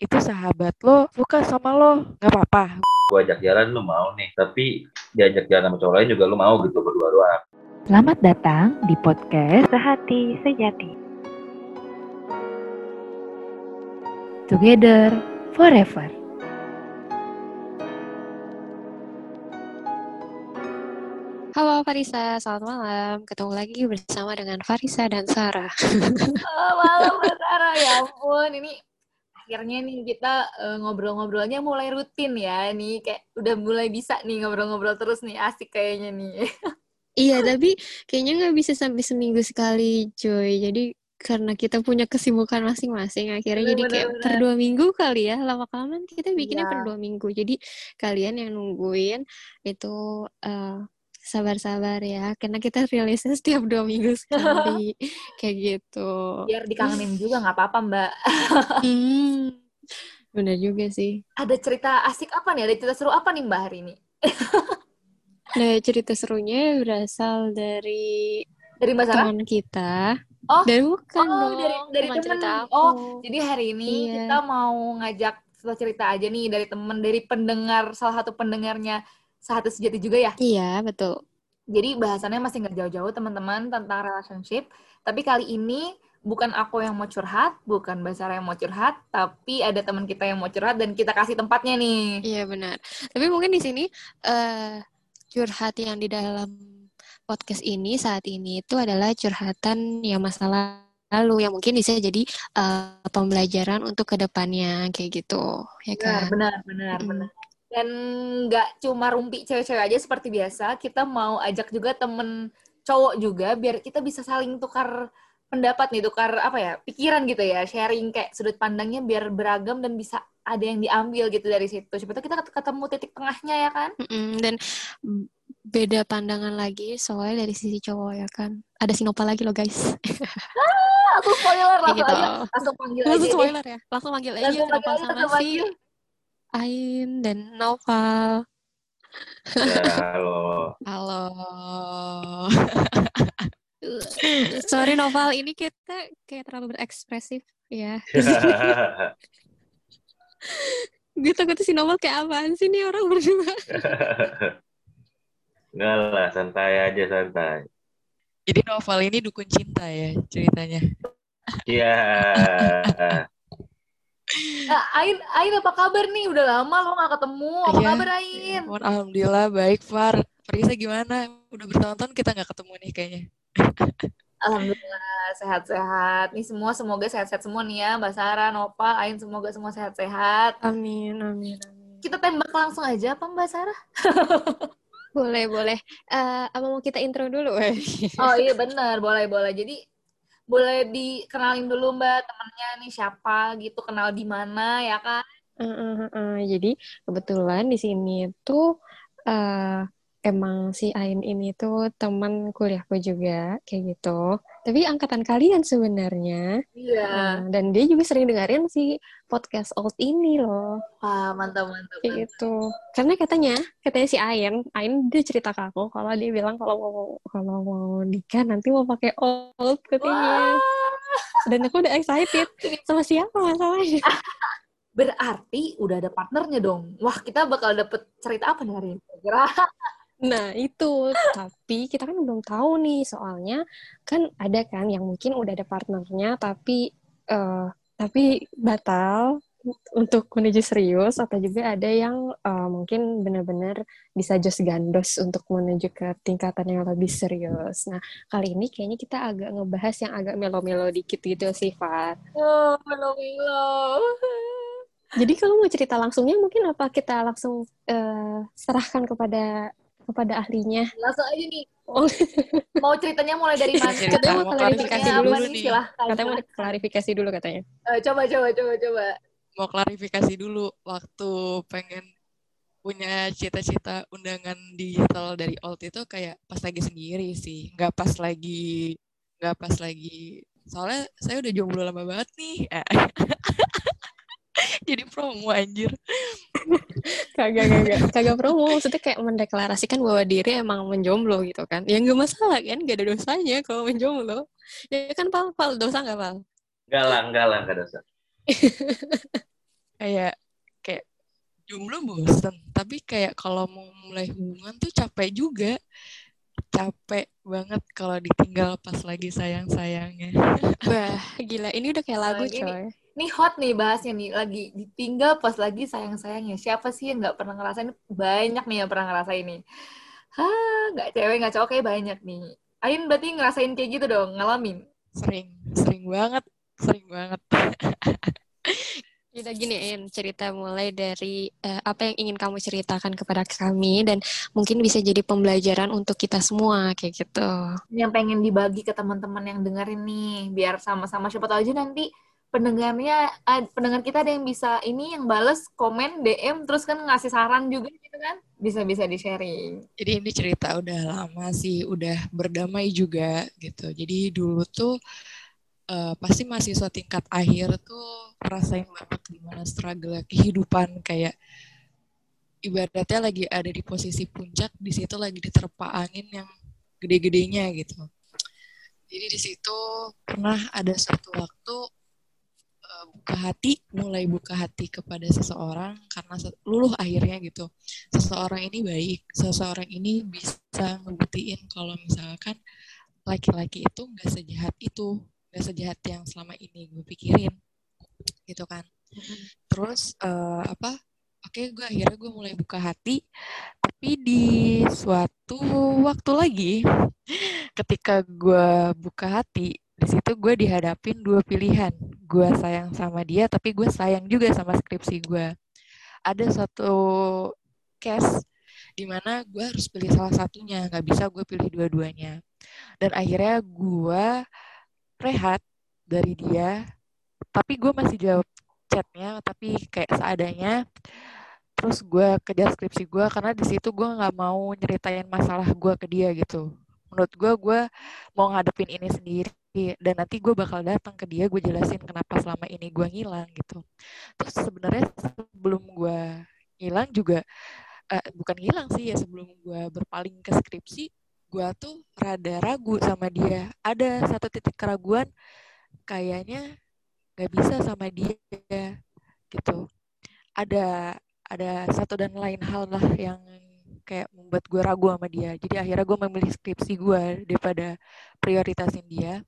itu sahabat lo suka sama lo, nggak apa-apa. Gue ajak jalan lu mau nih, tapi diajak jalan sama cowok lain juga lu mau gitu berdua doang. Selamat datang di podcast Sehati Sejati. Together forever. Halo Farisa, selamat malam. Ketemu lagi bersama dengan Farisa dan Sarah. Oh, malam Sarah, ya ampun. Ini akhirnya nih kita eh, ngobrol-ngobrolnya mulai rutin ya. Nih kayak udah mulai bisa nih ngobrol-ngobrol terus nih. Asik kayaknya nih. iya, tapi kayaknya nggak bisa sampai seminggu sekali, cuy. Jadi karena kita punya kesibukan masing-masing, akhirnya jadi kayak per Bener-bener. dua minggu kali ya. Lama-kelamaan kita bikinnya per Iya. dua minggu. Jadi kalian yang nungguin itu eh, sabar-sabar ya, karena kita rilisnya setiap dua minggu sekali, kayak gitu. Biar dikangenin juga nggak apa-apa Mbak. Hmm, bener juga sih. Ada cerita asik apa nih? Ada cerita seru apa nih Mbak hari ini? Nah, cerita serunya berasal dari Dari Mbak Sarah? teman kita. Oh, Dan bukan oh dong, dari dari aku. Oh, jadi hari ini Iya. kita mau ngajak cerita cerita aja nih dari temen, dari pendengar salah satu pendengarnya Sehati Sejati juga ya. Iya, betul. Jadi bahasannya masih nggak jauh-jauh teman-teman tentang relationship. Tapi kali ini bukan aku yang mau curhat, bukan Mbak Sarah yang mau curhat, tapi ada teman kita yang mau curhat dan kita kasih tempatnya nih. Iya, benar. Tapi mungkin di sini eh curhat yang di dalam podcast ini saat ini itu adalah curhatan yang masalah lalu yang mungkin bisa jadi eh, pembelajaran untuk ke depannya kayak gitu, ya Benar, kan? benar, benar, Mm-mm. benar. Dan nggak cuma rumpi cewek-cewek aja seperti biasa, kita mau ajak juga temen cowok juga biar kita bisa saling tukar pendapat nih, tukar apa ya, pikiran gitu ya, sharing kayak sudut pandangnya biar beragam dan bisa ada yang diambil gitu dari situ. Siapa tahu kita ket- ketemu titik tengahnya ya kan? Mm-mm, Dan beda pandangan lagi soalnya dari sisi cowok ya kan. Ada Sinopa lagi loh guys. Ah, Aku spoiler langsung gitu. aja, langsung panggil aja Langsung deh. spoiler ya. Langsung panggil aja Langsung aja, sama langsung si panggil. Ain dan Noval. Ya, halo. Halo. Sorry Noval, ini kita kayak terlalu berekspresif ya. Gue takut si Noval kayak apaan sih nih orang berdua. Enggak lah, santai aja, santai. Jadi novel ini dukun cinta ya ceritanya. Iya. Ah, Ain, Ain apa kabar nih? Udah lama lo gak ketemu. Apa Iya. kabar Ain? Mohon alhamdulillah baik Far. Farisa gimana? Udah bertahun-tahun kita nggak ketemu nih kayaknya. Alhamdulillah sehat-sehat. Nih semua semoga sehat-sehat semua nih ya. Mbak Sarah, Nopal, Ain semoga semua sehat-sehat. Amin, amin, amin. Kita tembak langsung aja apa Mbak Sarah? Boleh, boleh. Eh, apa mau kita intro dulu? Oh iya bener, boleh-boleh. Jadi boleh dikenalin dulu Mbak temennya nih siapa gitu, kenal di mana ya kan? Heeh, heeh. Jadi kebetulan di sini tuh eh emang si Ain ini tuh teman kuliahku juga kayak gitu. Tapi angkatan kalian sebenarnya. Iya. Nah, dan dia juga sering dengerin si podcast old ini loh. Wah mantap mantap. Kayak gitu. Karena katanya, katanya si Ain, Ain dia cerita ke aku kalau dia bilang kalau mau kalau mau nikah nanti mau pakai old katanya. Wah, Dan aku udah excited. Sama siapa masalahnya? berarti udah ada partnernya dong. Wah kita bakal dapet cerita apa nih hari ini? Kira Nah, itu. Tapi kita kan belum tahu nih, soalnya kan ada kan yang mungkin udah ada partnernya tapi eh tapi batal untuk menuju serius atau juga ada yang eh, mungkin benar-benar bisa jos gandos untuk menuju ke tingkatan yang lebih serius. Nah, kali ini kayaknya kita agak ngebahas yang agak melo-melo dikit gitu sih, Fat. Oh, melo-melo. Jadi kalau mau cerita langsungnya mungkin apa kita langsung eh, serahkan kepada kepada ahlinya. Langsung aja nih. Oh. Mau ceritanya mulai dari mana? Cerita, Katanya mau klarifikasi dulu dulu nih. Silahkan. Katanya mau klarifikasi dulu katanya. Eh, coba, coba, coba, coba. Mau klarifikasi dulu waktu pengen punya cita-cita undangan digital dari old itu kayak pas lagi sendiri sih, nggak pas lagi nggak pas lagi soalnya saya udah jomblo lama banget nih. Jadi promo anjir. Kagak, kagak. Kagak promo. Maksudnya kayak mendeklarasikan bahwa diri emang menjomblo gitu kan. Ya nggak masalah kan. Nggak ada dosanya kalau menjomblo. Ya kan, Pal? Pal, dosa nggak, Pal? Enggak lah, enggak lah, enggak dosa. kayak kayak jomblo bosen tapi kayak kalau mau mulai hubungan tuh capek juga capek banget kalau ditinggal pas lagi sayang sayangnya Wah, gila. Ini udah kayak lagu, Lagi coy. Ini hot nih bahasnya nih, lagi ditinggal pas lagi sayang-sayangnya. Siapa sih yang nggak pernah ngerasain? Banyak nih yang pernah ngerasain ini. Hah, nggak cewek, nggak cowok, kayak banyak nih. Ain berarti ngerasain kayak gitu dong, ngalamin. sering sering banget sering banget Udah gini, In, cerita mulai dari eh, apa yang ingin kamu ceritakan kepada kami dan mungkin bisa jadi pembelajaran untuk kita semua, kayak gitu. Yang pengen dibagi ke teman-teman yang dengerin nih, biar sama-sama siapa tahu aja nanti pendengarnya, pendengar kita ada yang bisa ini yang bales komen DM terus kan ngasih saran juga gitu kan, bisa-bisa di sharing. jadi ini cerita udah lama sih udah berdamai juga gitu. Jadi dulu tuh eh, pasti mahasiswa tingkat akhir tuh rasain banget gimana struggle kehidupan. Kayak ibaratnya lagi ada di posisi puncak di situ lagi diterpa angin yang gede-gedenya gitu. Jadi di situ pernah ada suatu waktu buka hati mulai buka hati kepada seseorang karena luluh akhirnya gitu. Seseorang ini baik seseorang ini bisa ngebuktiin kalau misalkan laki-laki itu nggak sejahat itu nggak sejahat yang selama ini gue pikirin gitu kan. Terus eh, apa oke gue akhirnya gue mulai buka hati tapi di suatu waktu lagi ketika gue buka hati di situ gue dihadapin dua pilihan. Gue sayang sama dia tapi gue sayang juga sama skripsi gue ada satu case di mana gue harus pilih salah satunya nggak bisa gue pilih dua-duanya. Dan akhirnya gue rehat dari dia tapi gue masih jawab chatnya tapi kayak seadanya terus gue kejar skripsi gue karena di situ gue nggak mau nyeritain masalah gue ke dia gitu. Menurut gue gue mau ngadepin ini sendiri dan nanti gue bakal datang ke dia gue jelasin kenapa selama ini gue ngilang gitu. Terus sebenarnya sebelum gue ngilang juga eh, bukan ngilang sih ya sebelum gue berpaling ke skripsi gue tuh rada ragu sama dia. Ada satu titik keraguan kayaknya nggak bisa sama dia gitu. Ada ada satu dan lain hal lah yang kayak membuat gue ragu sama dia. Jadi akhirnya gue memilih skripsi gue daripada prioritasin dia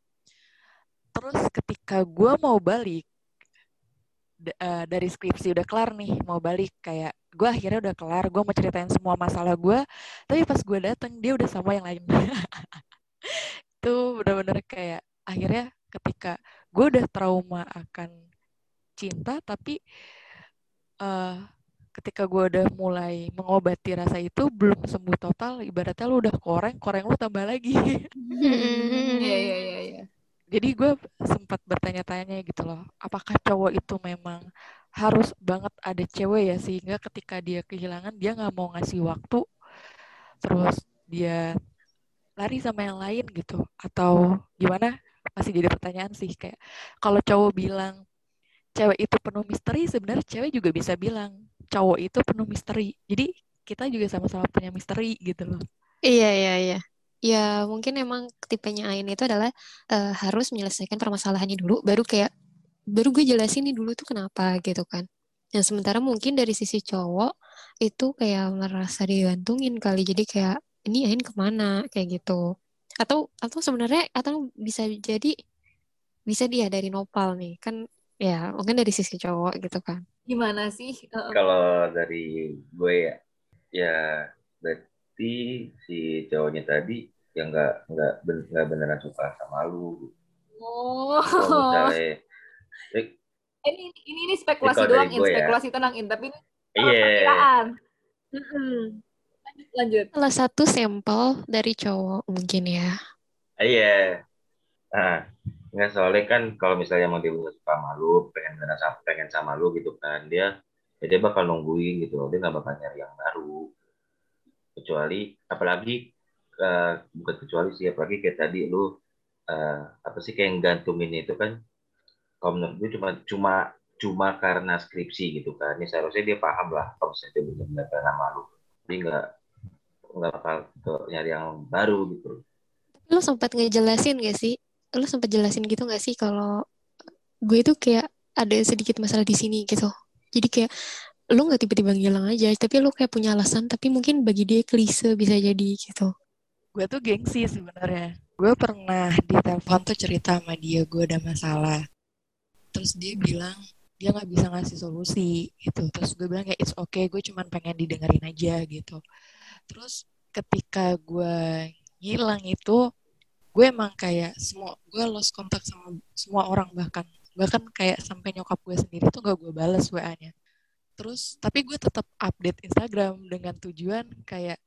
terus ketika gue mau balik eh, dari skripsi udah kelar nih mau balik kayak gue akhirnya udah kelar gue mau ceritain semua masalah gue tapi pas gue dateng dia udah sama yang lain itu bener-bener kayak akhirnya ketika gue udah trauma akan cinta tapi eh ketika gue udah mulai mengobati rasa itu belum sembuh total ibaratnya lu udah koreng koreng lu tambah lagi Iya, iya, iya, iya. Jadi gue sempat bertanya-tanya gitu loh apakah cowok itu memang harus banget ada cewek ya sehingga ketika dia kehilangan dia nggak mau ngasih waktu terus dia lari sama yang lain gitu. Atau gimana? Masih jadi pertanyaan sih kayak kalau cowok bilang cewek itu penuh misteri sebenarnya cewek juga bisa bilang cowok itu penuh misteri. Jadi kita juga sama-sama punya misteri gitu loh. Iya, iya, iya. Ya, mungkin emang tipenya Ain itu adalah eh, harus menyelesaikan permasalahannya dulu, baru kayak, baru gue jelasin nih dulu tuh kenapa gitu kan. Yang sementara mungkin dari sisi cowok, itu kayak merasa digantungin kali, jadi kayak, ini Ain ke mana, kayak gitu. Atau, atau sebenarnya, atau bisa jadi, bisa dia dari nopal nih, kan ya mungkin dari sisi cowok gitu kan. Gimana sih? Kalau dari gue ya, ya berarti si cowoknya tadi yang nggak nggak ben- nggak beneran suka sama lu. Oh. Kalau misalnya, eh, ini ini ini spekulasi doang, in gue ya. spekulasi tenang in, tapi ini iya, perkiraan. Mm-mm. Lanjut, lanjut. Salah satu sampel dari cowok mungkin ya. iya. Nah, nggak soalnya kan kalau misalnya mau dia suka sama lu, pengen beneran pengen sama lu gitu kan, dia ya dia bakal nungguin gitu loh, dia nggak bakal nyari yang baru. Kecuali, apalagi eh, bukan kecuali sih, apalagi kayak tadi lu eh, apa sih kayak gantungin itu kan kalau menurut gue cuma cuma cuma karena skripsi gitu kan ini seharusnya dia paham lah kalau misalnya dia benar-benar pengen sama lu dia nggak nggak bakal ke nyari yang baru gitu Lu sempat ngejelasin gak sih? Lu sempat jelasin gitu gak sih kalau gue itu kayak ada sedikit masalah di sini gitu. Jadi kayak lu nggak tiba-tiba ngilang aja, tapi lu kayak punya alasan, tapi mungkin bagi dia klise bisa jadi gitu. gue tuh gengsi sebenarnya. Gue pernah di telepon tuh cerita sama dia gue ada masalah. Terus dia bilang dia nggak bisa ngasih solusi gitu. Terus gue bilang ya it's okay gue cuman pengen didengerin aja gitu. Terus ketika gue ngilang itu gue emang kayak semua gue lost kontak sama semua orang bahkan bahkan kayak sampai nyokap gue sendiri tuh gak gue balas wa-nya terus tapi gue tetap update Instagram dengan tujuan kayak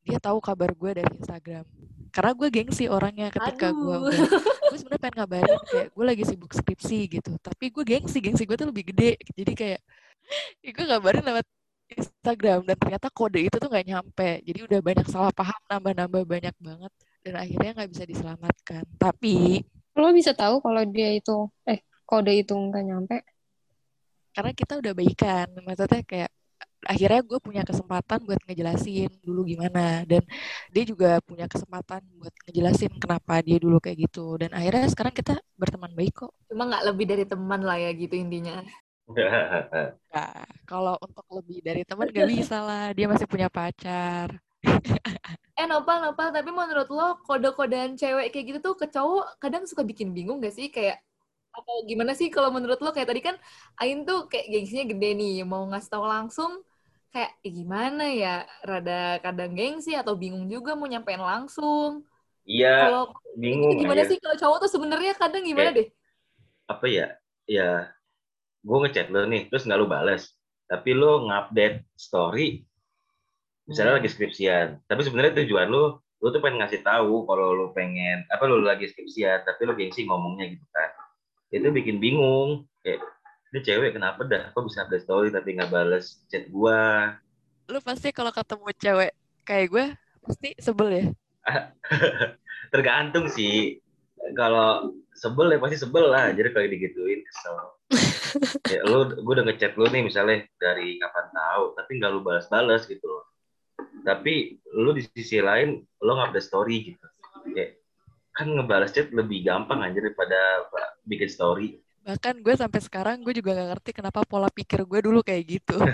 dia tahu kabar gue dari Instagram. Karena gue gengsi orangnya ketika gue gue sebenarnya pengen ngabarin kayak gue lagi sibuk skripsi gitu. Tapi gue gengsi gengsi gue tuh lebih gede. Jadi kayak ya gue ngabarin lewat Instagram. Dan ternyata kode itu tuh nggak nyampe. Jadi udah banyak salah paham nambah-nambah banyak banget. Dan akhirnya nggak bisa diselamatkan. Tapi Lo bisa tahu kalau dia itu, eh kode itu nggak nyampe. Karena kita udah baikan. Maksudnya kayak akhirnya gue punya kesempatan buat ngejelasin dulu gimana. Dan dia juga punya kesempatan buat ngejelasin kenapa dia dulu kayak gitu. Dan akhirnya sekarang kita berteman baik kok. Cuma nggak lebih dari teman lah ya gitu intinya. Nah, kalau untuk lebih dari teman gak bisa lah. Dia masih punya pacar. Eh Nopal, Nopal, tapi menurut lo kode-kodean cewek kayak gitu tuh ke cowok kadang suka bikin bingung gak sih? Kayak atau gimana sih kalau menurut lo kayak tadi kan Ain tuh kayak gengsinya gede nih, mau ngasih tahu langsung kayak eh, gimana ya? Rada kadang gengsi atau bingung juga mau nyampein langsung. Iya, Kalau bingung gimana aja. sih kalau cowok tuh sebenarnya kadang gimana deh? Apa ya? Ya, gue ngechat lo nih, terus nggak lo bales. Tapi lo ngupdate story, misalnya lagi skripsian. Tapi sebenarnya tujuan lo, lo tuh pengen ngasih tahu kalau lo pengen, apa lo lagi skripsian, tapi lo gengsi ngomongnya gitu kan. Itu bikin bingung. Kayak, ini cewek kenapa dah? Kok bisa update story tapi nggak bales chat gua? lu pasti kalau ketemu cewek kayak gue pasti sebel ya Tergantung sih. Kalau sebel ya pasti sebel lah. Jadi kalau digituin kesel. ya lu gue udah ngechat lu nih misalnya dari kapan tahu tapi nggak lu balas-balas gitu loh tapi lu di sisi lain lu ngupdate story gitu kayak kan ngebalas chat lebih gampang aja daripada bikin story bahkan gue sampai sekarang gue juga gak ngerti kenapa pola pikir gue dulu kayak gitu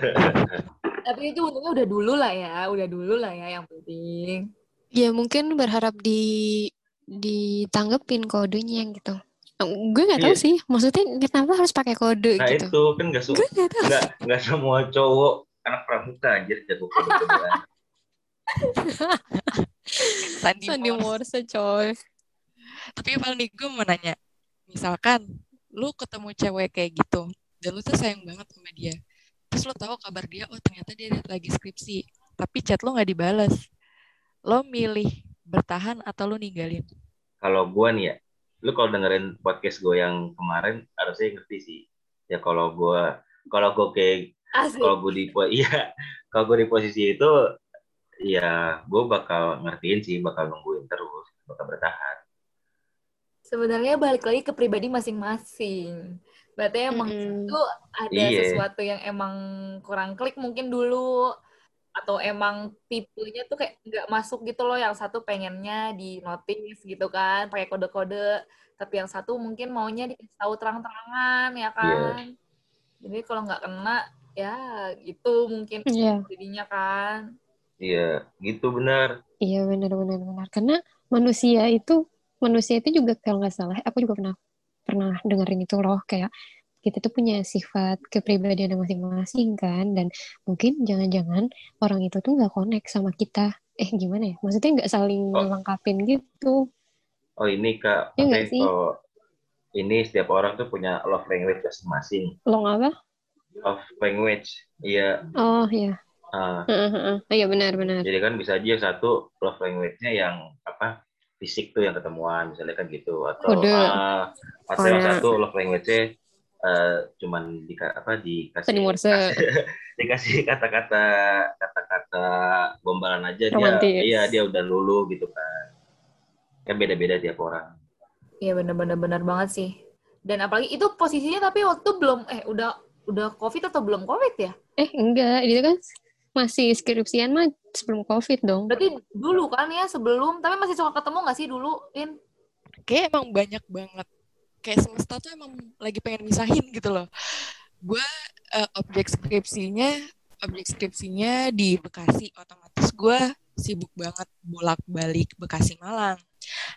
Tapi itu untungnya udah dulu lah ya, udah dulu lah ya yang penting. Ya mungkin berharap di ditanggepin kodenya gitu. Gue nggak tahu Iya. sih, maksudnya kenapa harus pakai kode nah gitu? itu kan nggak su- Gue nggak tahu. nggak nggak semua cowok anak pramuka anjir jago kode-kodean. Sandi, Sandi Morse. Morse coy. Tapi paling nih gue mau nanya misalkan lu ketemu cewek kayak gitu dan lu tuh sayang banget sama dia terus lu tahu kabar dia oh ternyata dia lagi skripsi tapi chat lu nggak dibalas lo milih bertahan atau lu ninggalin? Kalau gua nih ya lu kalau dengerin podcast gue yang kemarin harusnya ngerti sih. Ya kalau gua kalau gue kayak kalau gue di iya kalau gue di posisi itu ya gue bakal ngertiin sih bakal nungguin terus bakal bertahan Sebenarnya balik lagi ke pribadi masing-masing. Berarti emang Mm-mm. itu ada Iya. sesuatu yang emang kurang klik mungkin dulu atau emang tipenya tuh kayak nggak masuk gitu loh yang satu pengennya di notice gitu kan pakai kode-kode tapi yang satu mungkin maunya dikasih tahu terang-terangan ya kan jadi kalau nggak kena ya gitu mungkin Iya, jadinya kan iya gitu benar iya benar-benar benar. Karena manusia itu manusia itu juga kalau nggak salah, aku juga pernah pernah dengerin itu loh kayak kita tuh punya sifat kepribadian masing-masing kan dan mungkin jangan-jangan orang itu tuh nggak connect sama kita. Eh gimana ya? Maksudnya nggak saling Oh. melengkapin gitu. Oh ini kak. Iya nggak sih? kalau ini setiap orang tuh punya love language masing-masing. Lo apa? Love language iya. Oh ya ah, iya benar-benar jadi kan bisa aja satu love language-nya yang apa fisik tuh yang ketemuan misalnya kan gitu atau ah, atau yang Kode. satu love language-nya eh, cuman di apa dikasih dikasih kata-kata kata-kata gombalan aja Romantis. dia iya dia udah lulu gitu kan kan beda-beda tiap orang Iya benar-benar benar banget sih. Dan apalagi itu posisinya tapi waktu belum eh udah udah covid atau belum covid ya? eh enggak itu kan masih skripsian mah sebelum covid dong. Berarti dulu kan ya sebelum. Tapi masih suka ketemu nggak sih dulu, In? kayak emang banyak banget. Kayak semesta tuh emang lagi pengen misahin gitu loh. Gue eh, objek skripsinya objek skripsinya di Bekasi. Otomatis gue sibuk banget bolak-balik Bekasi Malang.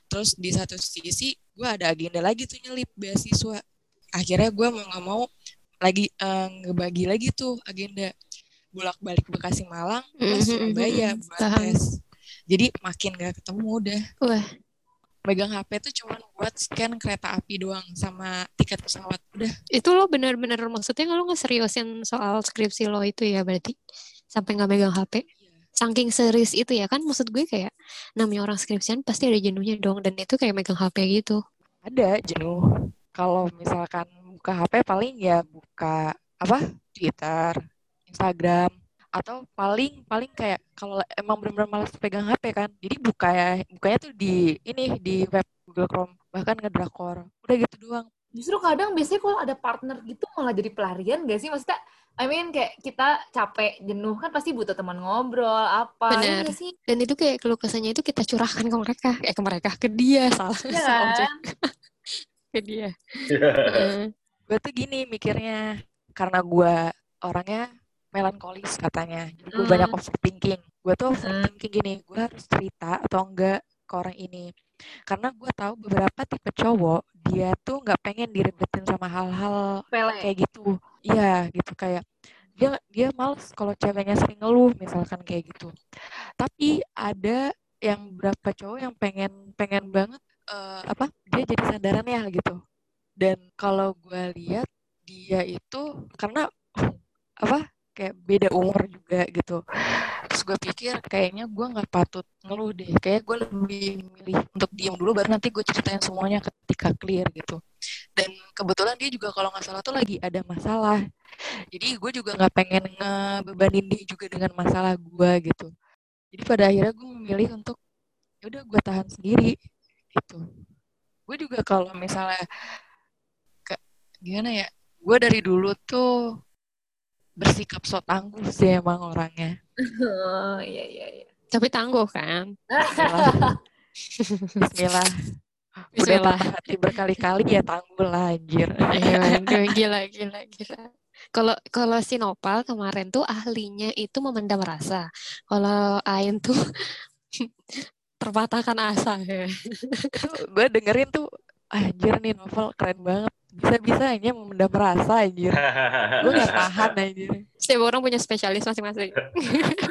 Terus di satu sisi gue ada agenda lagi tuh nyelip beasiswa. Akhirnya gue mau nggak mau lagi eh, ngebagi lagi tuh agenda bolak-balik Bekasi Malang Mhm, Surabaya mhm, buat paham. tes. Jadi makin gak ketemu udah. Wah, megang HP tuh cuman buat scan kereta api doang sama tiket pesawat. Udah. Itu lo bener-bener maksudnya lo nggak seriusin soal skripsi lo itu ya berarti? Sampai nggak megang HP. Saking serius itu ya kan maksud gue kayak namanya orang skripsian pasti ada jenuhnya dong dan itu kayak megang HP gitu. ada jenuh. Kalau misalkan buka HP paling ya buka apa? Twitter Instagram atau paling paling kayak kalau emang benar-benar malas pegang HP kan jadi buka ya bukanya tuh di ini di web Google Chrome bahkan ngedrakor udah gitu doang Justru kadang biasanya kalau ada partner gitu malah jadi pelarian gak sih? Maksudnya, I mean kayak kita capek, jenuh kan pasti butuh teman ngobrol, apa. Iya nggak sih? Dan itu kayak keluh kesahnya itu kita curahkan ke mereka, eh ke mereka ke dia salah Iya salah objek. kan? ke dia. Heeh. gue tuh gini mikirnya karena gue orangnya melankolis katanya. Jadi gue Hmm. banyak overthinking. Gue tuh overthinking gini gue harus cerita atau enggak ke orang ini. Karena gue tahu beberapa tipe cowok dia tuh nggak pengen diribetin sama hal-hal kayak gitu. Iya gitu. Kayak dia dia males kalau ceweknya sering ngeluh misalkan kayak gitu. Tapi ada yang beberapa cowok yang pengen pengen banget eh, apa dia jadi sandaran ya gitu. Dan kalau gue lihat dia itu karena apa kayak beda umur juga gitu. Terus gue pikir kayaknya gue nggak patut ngeluh deh. Kayak gue lebih milih untuk diam dulu baru nanti gue ceritain semuanya ketika clear gitu. Dan kebetulan dia juga kalau nggak salah tuh lagi ada masalah. Jadi gue juga nggak pengen ngebebanin dia juga dengan masalah gue gitu. Jadi pada akhirnya gue memilih untuk ya udah gue tahan sendiri gitu. Gue juga kalau misalnya ke- gimana ya gue dari dulu tuh bersikap so tangguh sih emang orangnya Oh, iya, iya, iya. Tapi tangguh kan? Bismillah Bismillah udah Bismillah. patah hati berkali-kali ya tangguh lah anjir Iya, gila, gila, gila. Kalau kalau si Nopal kemarin tuh ahlinya itu memendam rasa. Kalau Ain tuh terpatahkan asa ya. gue dengerin tuh anjir nih novel keren banget bisa-bisanya memendam rasa anjir gue gak tahan anjir Setiap orang punya spesialis masing-masing.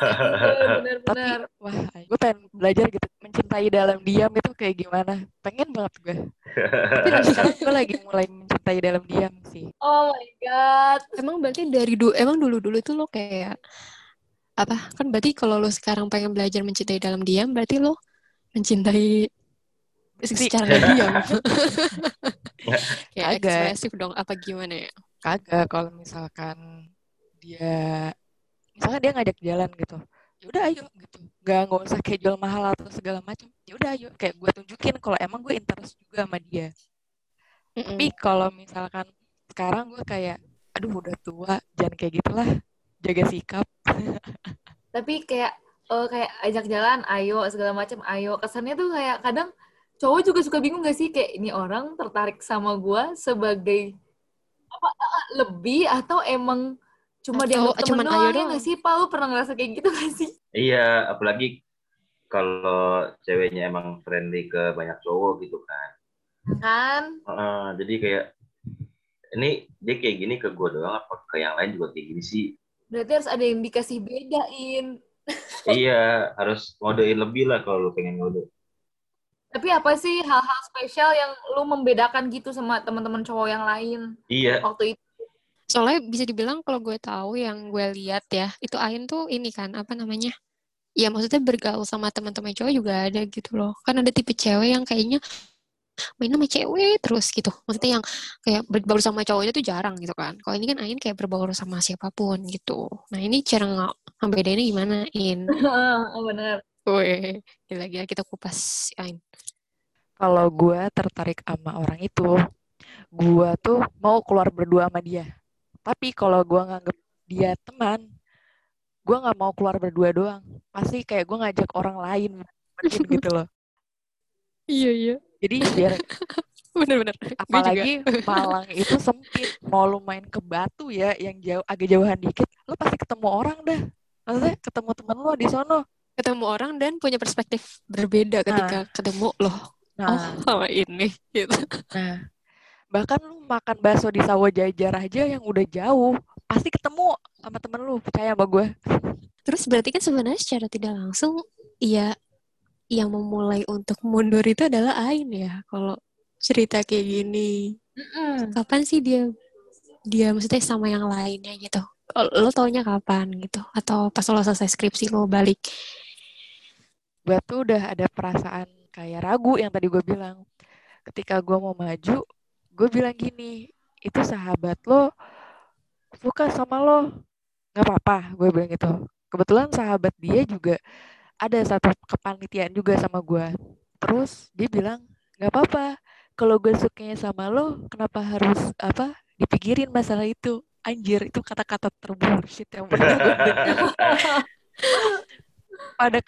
Bener. wah gue pengen belajar gitu mencintai dalam diam itu kayak gimana pengen banget gue tapi sekarang gue lagi mulai mencintai dalam diam sih Oh my God. Emang berarti dari dulu emang dulu-dulu tuh lo kayak apa? Kan berarti kalau lo sekarang pengen belajar mencintai dalam diam, berarti lo mencintai secara diam. kayak ekspresif dong apa gimana ya? kagak kalau misalkan dia misalkan dia ngajak jalan gitu ya udah ayo gitu nggak nggak usah kayak jual mahal atau segala macam ya udah ayo kayak gue tunjukin kalau emang gue interest juga sama dia tapi kalau misalkan sekarang gue kayak aduh udah tua jangan kayak gitulah jaga sikap Tapi kayak eh, kayak ajak jalan, ayo segala macam, ayo. Kesannya tuh kayak kadang cowok juga suka bingung gak sih kayak ini orang tertarik sama gua sebagai apa eh, lebih atau emang cuma dia Atau temen cuman doang ya gak sih? Pak, lu pernah ngerasa kayak gitu gak sih? Iya, apalagi kalau ceweknya emang friendly ke banyak cowok gitu kan. Kan? Heeh, jadi kayak ini dia kayak gini ke gue doang apa ke yang lain juga kayak gini sih? Berarti harus ada yang dikasih bedain. iya, harus ngodein lebih lah kalau lu pengen ngode. Tapi apa sih hal-hal spesial yang lu membedakan gitu sama teman-teman cowok yang lain Iya, waktu itu? Soalnya bisa dibilang kalau gue tahu yang gue lihat ya, itu Ain tuh ini kan apa namanya? Ya maksudnya bergaul sama teman-teman cowok juga ada gitu loh. Kan ada tipe cewek yang kayaknya main sama cewek terus gitu. Maksudnya yang kayak berbaur sama cowoknya tuh jarang gitu kan. Kalau ini kan Ain kayak berbaur sama siapa pun gitu. Nah ini cara nggak ngebedainnya gimana In? oh, bener. Weh, gila-gila kita kupas. Ain. kalau gue tertarik sama orang itu gue tuh mau keluar berdua sama dia. Tapi kalau gue nganggep dia teman gue nggak mau keluar berdua doang. Pasti kayak gue ngajak orang lain gitu loh. Iya iya. jadi biar Bener-bener. Apalagi Malang itu sempit mau lu main ke Batu ya yang jauh agak jauhan dikit lu pasti ketemu orang dah. Maksudnya ketemu temen lu di sono ketemu orang dan punya perspektif berbeda ketika ketemu loh. nah Oh, sama ini gitu. nah bahkan lu makan bakso di sawah jajar aja yang udah jauh pasti ketemu sama temen lu percaya sama gue Terus berarti kan sebenarnya secara tidak langsung ya yang memulai untuk mundur itu adalah Ain ya. Kalau cerita kayak gini, Mm-mm. kapan sih dia dia maksudnya sama yang lainnya gitu? Lo taunya kapan gitu? Atau pas lo selesai skripsi lo balik? Gue tuh udah ada perasaan kayak ragu yang tadi gue bilang. Ketika gue mau maju gue bilang gini itu sahabat lo suka sama lo. Nggak apa-apa gue bilang gitu. Kebetulan sahabat dia juga ada satu kepanitiaan juga sama gue terus dia bilang nggak apa-apa kalau gue sukanya sama lo kenapa harus apa dipikirin masalah itu? Anjir itu kata-kata terbullshit yang pernah gue dengar. Pada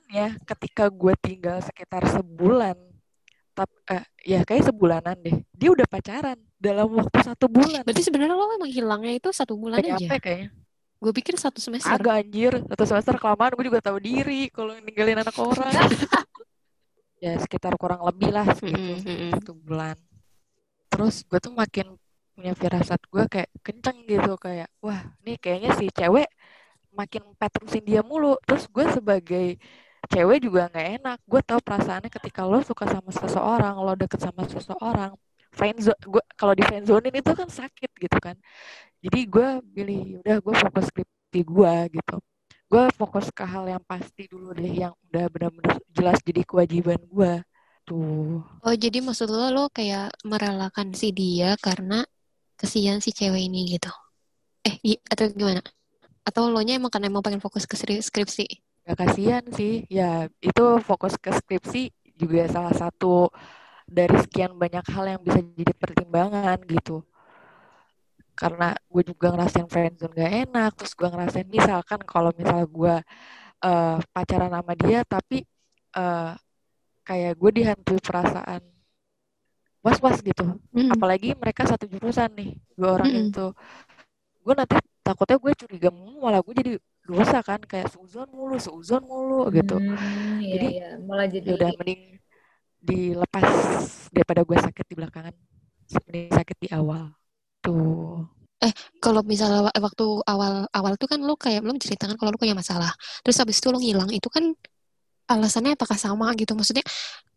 kenyataannya ketika gue tinggal sekitar sebulan tap, eh, ya kayak sebulanan deh dia udah pacaran dalam waktu satu bulan Berarti sebenarnya lo emang hilangnya itu satu bulan aja. nyampe kayaknya Gue pikir satu semester. agak anjir satu semester kelamaan gue juga tahu diri kalau ninggalin anak orang ya sekitar kurang lebih lah segitu Mm-mm, mm-mm. satu bulan terus gue tuh makin punya firasat gue kayak kenceng gitu kayak wah nih kayaknya si cewek makin petrusin dia mulu terus gue sebagai cewek juga nggak enak gue tahu perasaannya ketika lo suka sama seseorang lo deket sama seseorang friendzone gue kalau di friendzonein itu kan sakit gitu kan jadi gue pilih udah gue fokus skripsi gue gitu gue fokus ke hal yang pasti dulu deh yang udah benar-benar jelas jadi kewajiban gue tuh Oh, jadi maksud lo lo kayak merelakan si dia karena kesian si cewek ini gitu. Eh, atau gimana? Atau lo nya emang karena emang pengen fokus ke skri- skripsi? Gak kasihan sih ya itu fokus ke skripsi juga salah satu dari sekian banyak hal yang bisa jadi pertimbangan gitu karena gue juga ngerasain friendzone gak enak terus gue ngerasain misalkan kalau misal gue eh, pacaran sama dia tapi eh, kayak gue dihantui perasaan was-was gitu Mm. apalagi mereka satu jurusan nih dua orang Mm-mm. itu gue nanti takutnya gue curiga malah gue jadi dosa kan kayak seuzon mulu seuzon mulu gitu Hmm, iya, Jadi, iya. malah jadi udah mending dilepas daripada gue sakit di belakangan mending sakit di awal tuh Kalau misalnya wa- waktu awal-awal tuh kan lo kayak belum ceritakan kalau lo punya masalah. Terus habis itu lo ngilang, itu kan alasannya apakah sama gitu? Maksudnya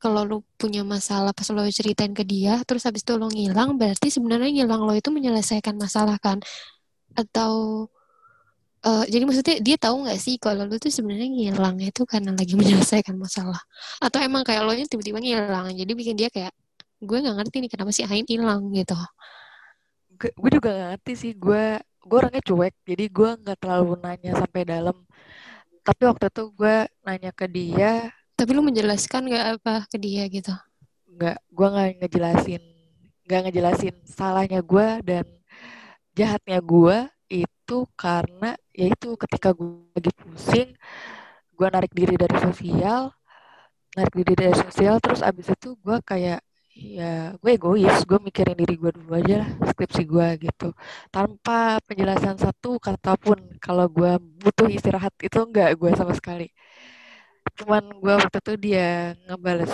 kalau lo punya masalah pas lo ceritain ke dia, terus habis itu lo ngilang, berarti sebenarnya ngilang lo itu menyelesaikan masalah kan? Atau eh, jadi maksudnya dia tahu nggak sih kalau lo tuh sebenarnya ngilangnya itu karena lagi menyelesaikan masalah? Atau emang kayak lo nya tiba-tiba ngilang, jadi bikin dia kayak gue nggak ngerti nih kenapa si Ain hilang gitu. gue, gue juga gak ngerti sih gue gue orangnya cuek jadi gue nggak terlalu nanya sampai dalam tapi waktu itu gue nanya ke dia Tapi lo menjelaskan nggak apa ke dia gitu? nggak gue nggak ngejelasin nggak ngejelasin salahnya gue dan jahatnya gue itu karena yaitu ketika gue lagi pusing gue narik diri dari sosial narik diri dari sosial terus abis itu gue kayak ya gue egois gue mikirin diri gue dulu aja lah skripsi gue gitu. Tanpa penjelasan satu kata pun kalau gue butuh istirahat itu enggak gue sama sekali. Cuman gue waktu itu dia ngebales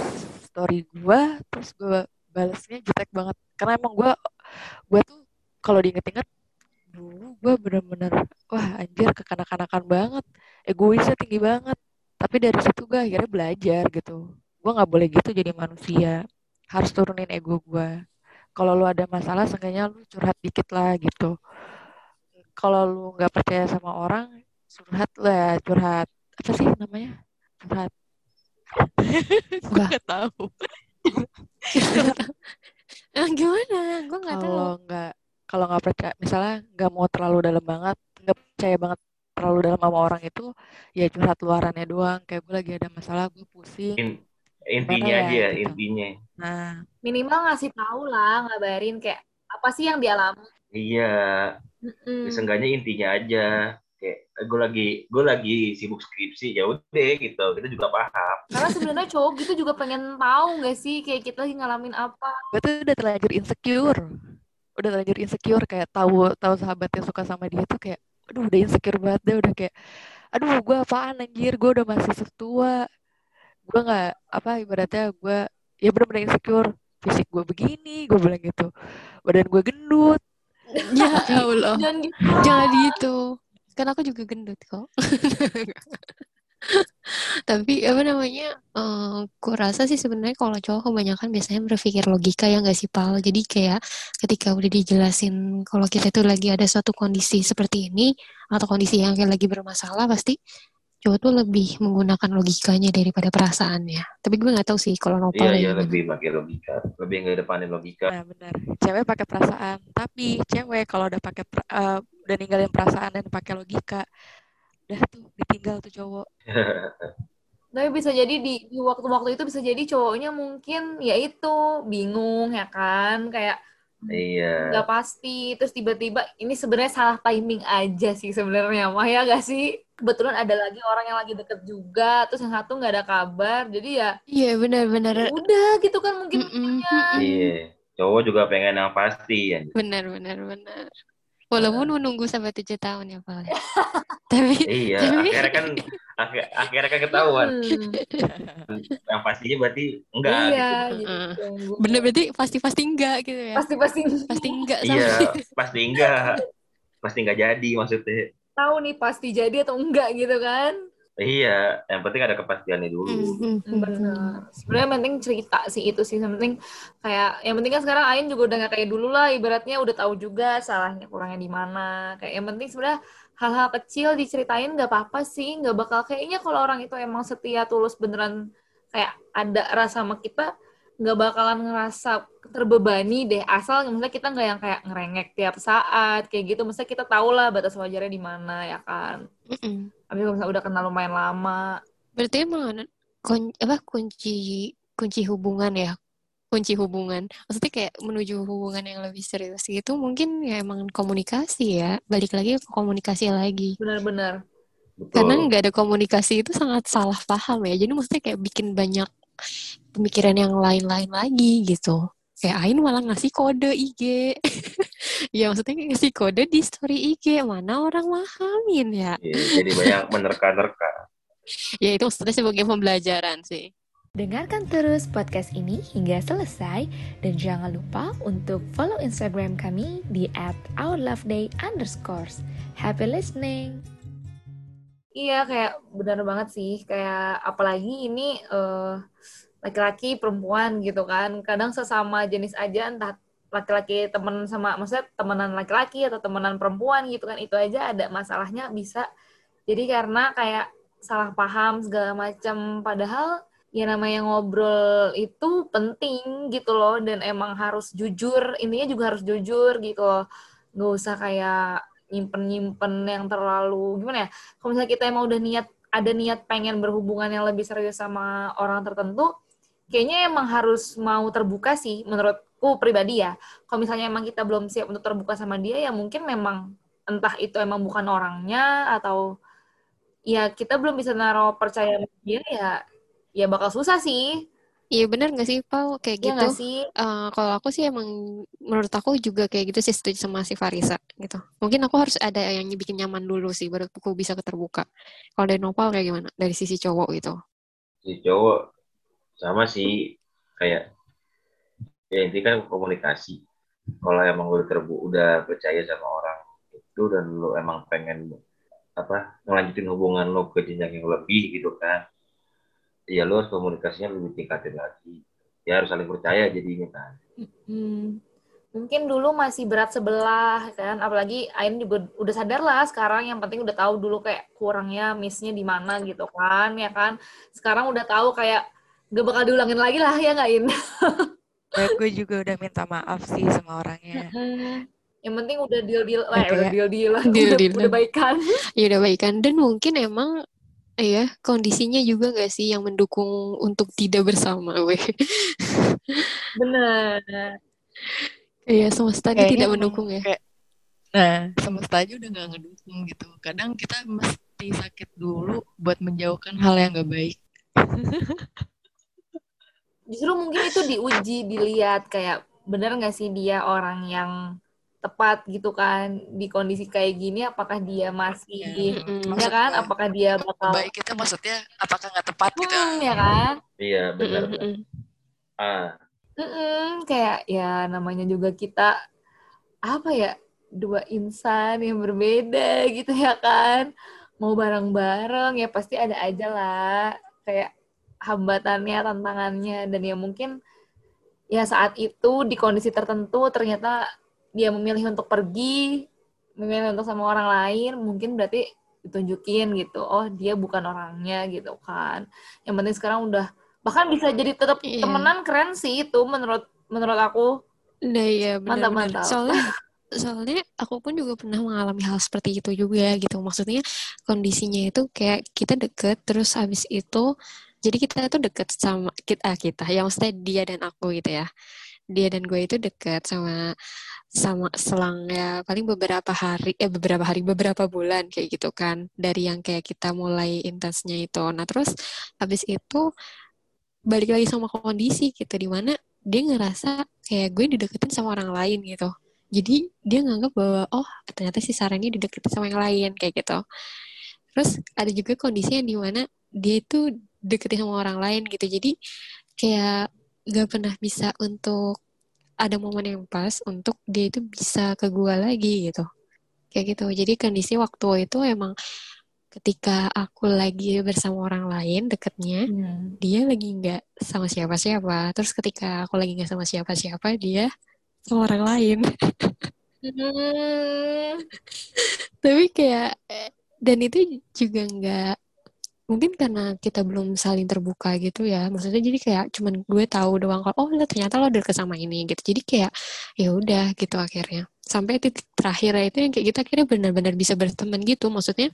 story gue terus gue balesnya jutek banget. Karena emang gue gue tuh kalau diinget-inget dulu gue bener-bener wah anjir kekanak-kanakan banget. Egoisnya tinggi banget. Tapi dari situ gue akhirnya belajar gitu. Gue nggak boleh gitu jadi manusia. Harus turunin ego gue kalau lu ada masalah seenggaknya lu curhat dikit lah gitu. Kalau lu nggak percaya sama orang curhat lah curhat. Apa sih namanya? Curhat. Gue nggak tahu. Eh, gimana? Gue nggak tahu. kalau nggak kalau nggak percaya misalnya nggak mau terlalu dalam banget nggak percaya banget terlalu dalam sama orang itu ya curhat luarannya doang. Kayak gue lagi ada masalah gue pusing. In- intinya ya, aja gitu. intinya. Nah. Minimal ngasih tahu lah, ngabarin kayak apa sih yang dialami. iya. Ya, seenggaknya intinya aja. Kayak gue lagi gue lagi sibuk skripsi ya udah gitu. Kita juga paham. Karena sebenarnya cowok gitu juga pengen tahu nggak sih kayak kita lagi ngalamin apa. gue tuh udah terlanjur insecure udah terlanjur insecure kayak tahu tahu sahabatnya suka sama dia tuh kayak aduh udah insecure banget deh udah kayak aduh gue apaan anjir gue udah masih tua gue nggak apa ibaratnya gue ya bener-bener insecure fisik gue begini gue bilang gitu badan gue gendut Ya Allah. Jangan gitu. Jangan gitu. Kan aku juga gendut kok. Tapi apa namanya? eh ku rasa sih sebenarnya kalau cowok kebanyakan biasanya berpikir logika ya nggak sih Pal. Jadi kayak ketika udah dijelasin kalau kita tuh lagi ada suatu kondisi seperti ini atau kondisi yang kayak lagi bermasalah pasti cowok tuh lebih menggunakan logikanya daripada perasaannya. Tapi gue nggak tahu sih kalau iya nopal iya gimana. lebih pakai logika lebih ngedepanin logika nah benar cewek pakai perasaan tapi cewek kalau udah pakai per- eh, udah ninggalin perasaan dan pakai logika udah tuh ditinggal tuh cowok Tapi bisa jadi di, di waktu-waktu itu bisa jadi cowoknya mungkin ya itu bingung ya kan kayak iya nggak pasti terus tiba-tiba ini sebenarnya salah timing aja sih sebenarnya mah ya gak sih kebetulan ada lagi orang yang lagi deket juga terus yang satu nggak ada kabar jadi ya Iya benar-benar. udah gitu kan mungkin punya. mm-mm. iya cowok juga pengen yang pasti ya Benar, benar, benar. Walaupun menunggu sampai tujuh tahun ya, Pak. Tapi, iya Tapi- akhirnya kan akhir- akhirnya kan ketahuan Hmm, yang pastinya berarti enggak iya gitu. bener berarti pasti-pasti enggak gitu ya. pasti pasti Pasti enggak iya pasti enggak. Pasti enggak jadi maksudnya. Tahu nih pasti jadi atau enggak gitu kan iya yang penting ada kepastiannya dulu Mm, mm, mm, Benar. Sebenarnya yang penting cerita sih itu sih. Yang penting kayak yang penting kan sekarang Ain juga udah nggak kayak dulu lah. Ibaratnya udah tahu juga salahnya kurangnya di mana. Kayak yang penting sebenarnya hal-hal kecil diceritain nggak apa-apa sih. Nggak bakal kayaknya kalau orang itu emang setia tulus beneran kayak ada rasa sama kita nggak bakalan ngerasa terbebani deh asal misalnya kita nggak yang kayak ngerengek tiap saat kayak gitu misalnya kita tahu lah batas wajarnya di mana ya kan mm, mm. tapi kalau misalnya udah kenal lumayan lama Berarti emang kun, apa kunci kunci hubungan ya? Kunci hubungan. Maksudnya kayak menuju hubungan yang lebih serius gitu mungkin ya emang komunikasi ya. Balik lagi ke komunikasi lagi. benar-benar Karena nggak ada komunikasi itu sangat salah paham ya. Jadi maksudnya kayak bikin banyak pemikiran yang lain-lain lagi gitu. Kayak Ain malah ngasih kode IG. ya maksudnya ngasih kode di story IG. Mana orang pahamin ya. Iya, jadi banyak menerka-nerka Ya itu maksudnya sebagai pembelajaran sih. Dengarkan terus podcast ini hingga selesai dan jangan lupa untuk follow Instagram kami di @ourloveday underscores. Happy listening! Iya, kayak benar banget sih. Kayak apalagi ini eh, laki-laki perempuan gitu kan. Kadang sesama jenis aja entah laki-laki temen sama maksudnya temenan laki-laki atau temenan perempuan gitu kan. Itu aja ada masalahnya bisa jadi karena kayak salah paham segala macam padahal ya namanya ngobrol itu penting gitu loh dan emang harus jujur intinya juga harus jujur gitu loh nggak usah kayak nyimpen-nyimpen yang terlalu gimana ya kalau misalnya kita emang udah niat ada niat pengen berhubungan yang lebih serius sama orang tertentu kayaknya emang harus mau terbuka sih menurutku pribadi ya kalau misalnya emang kita belum siap untuk terbuka sama dia ya mungkin memang entah itu emang bukan orangnya atau ya kita belum bisa naruh percaya sama dia ya ya bakal susah sih Iya bener gak sih Pau kayak ya gitu? sih Eh, kalau aku sih emang menurut aku juga kayak gitu sih setuju sama si Farisa gitu. Mungkin aku harus ada yang bikin nyaman dulu sih baru aku bisa terbuka. Kalau dari Nopal kayak gimana? Dari sisi cowok gitu. si cowok sama sih kayak ya intinya kan komunikasi. Kalau emang lu terbu udah percaya sama orang itu dan lu emang pengen apa ngelanjutin hubungan lo ke jenjang yang lebih gitu kan ya lu harus komunikasinya lebih tingkatin lagi. Ya harus saling percaya jadinya kan. Hmm, mungkin dulu masih berat sebelah kan, apalagi Ain juga udah sadar lah sekarang yang penting udah tahu dulu kayak kurangnya missnya di mana gitu kan, ya kan. Sekarang udah tahu kayak gak bakal diulangin lagi lah ya nggak In? Gue juga udah minta maaf sih sama orangnya. Yang penting udah deal deal, Ya, eh, udah deal deal lah, udah, Deal-dealan. udah baikan. Ya udah baik kan. Dan mungkin emang ya kondisinya juga gak sih yang mendukung untuk tidak bersama, weh. Bener. Iya semesta ini tidak mendukung ya. Kayak Nah, semesta aja udah nggak ngedukung gitu. Kadang kita mesti sakit dulu buat menjauhkan hal yang gak baik. Justru mungkin itu diuji, dilihat kayak bener nggak sih dia orang yang tepat gitu kan di kondisi kayak gini apakah dia masih Ya, Mm-mm. ya kan apakah dia bakal baik itu maksudnya apakah nggak tepat gitu? hmm, ya kan Iya, benar. Mm-mm. Ah, Mm-mm, kayak ya namanya juga kita apa ya dua insan yang berbeda gitu ya kan mau bareng-bareng ya pasti ada aja lah kayak hambatannya tantangannya dan ya mungkin ya saat itu di kondisi tertentu ternyata dia memilih untuk pergi memilih untuk sama orang lain mungkin berarti ditunjukin gitu oh dia bukan orangnya gitu kan yang penting sekarang udah bahkan bisa jadi tetap Iya. temenan keren sih itu menurut menurut aku Nah iya Mantap, benar-benar. mantap. Soalnya soalnya aku pun juga pernah mengalami hal seperti itu juga gitu. Maksudnya kondisinya itu kayak kita deket terus habis itu jadi kita tuh deket sama kita kita ya maksudnya dia dan aku gitu ya. Dia dan gue itu deket sama sama selang ya paling beberapa hari eh beberapa hari beberapa bulan kayak gitu kan dari yang kayak kita mulai intensnya itu. Nah terus habis itu balik lagi sama kondisi gitu di mana dia ngerasa kayak gue dideketin sama orang lain gitu jadi dia nganggap bahwa oh ternyata si Sarah ini dideketin sama yang lain kayak gitu terus ada juga kondisi yang di mana dia itu deketin sama orang lain gitu jadi kayak gak pernah bisa untuk ada momen yang pas untuk dia itu bisa ke gue lagi gitu kayak gitu jadi kondisi waktu itu emang ketika aku lagi bersama orang lain deketnya Hmm. dia lagi nggak sama siapa-siapa. Terus ketika aku lagi nggak sama siapa-siapa, dia sama orang lain. Hmm. Tapi kayak eh, dan itu juga nggak mungkin karena kita belum saling terbuka gitu ya. Maksudnya jadi kayak cuman gue tahu doang kalau oh lo ternyata lo deket sama ini gitu. Jadi kayak ya udah gitu akhirnya. Sampai titik terakhir itu yang kayak kita akhirnya benar-benar bisa berteman gitu. Maksudnya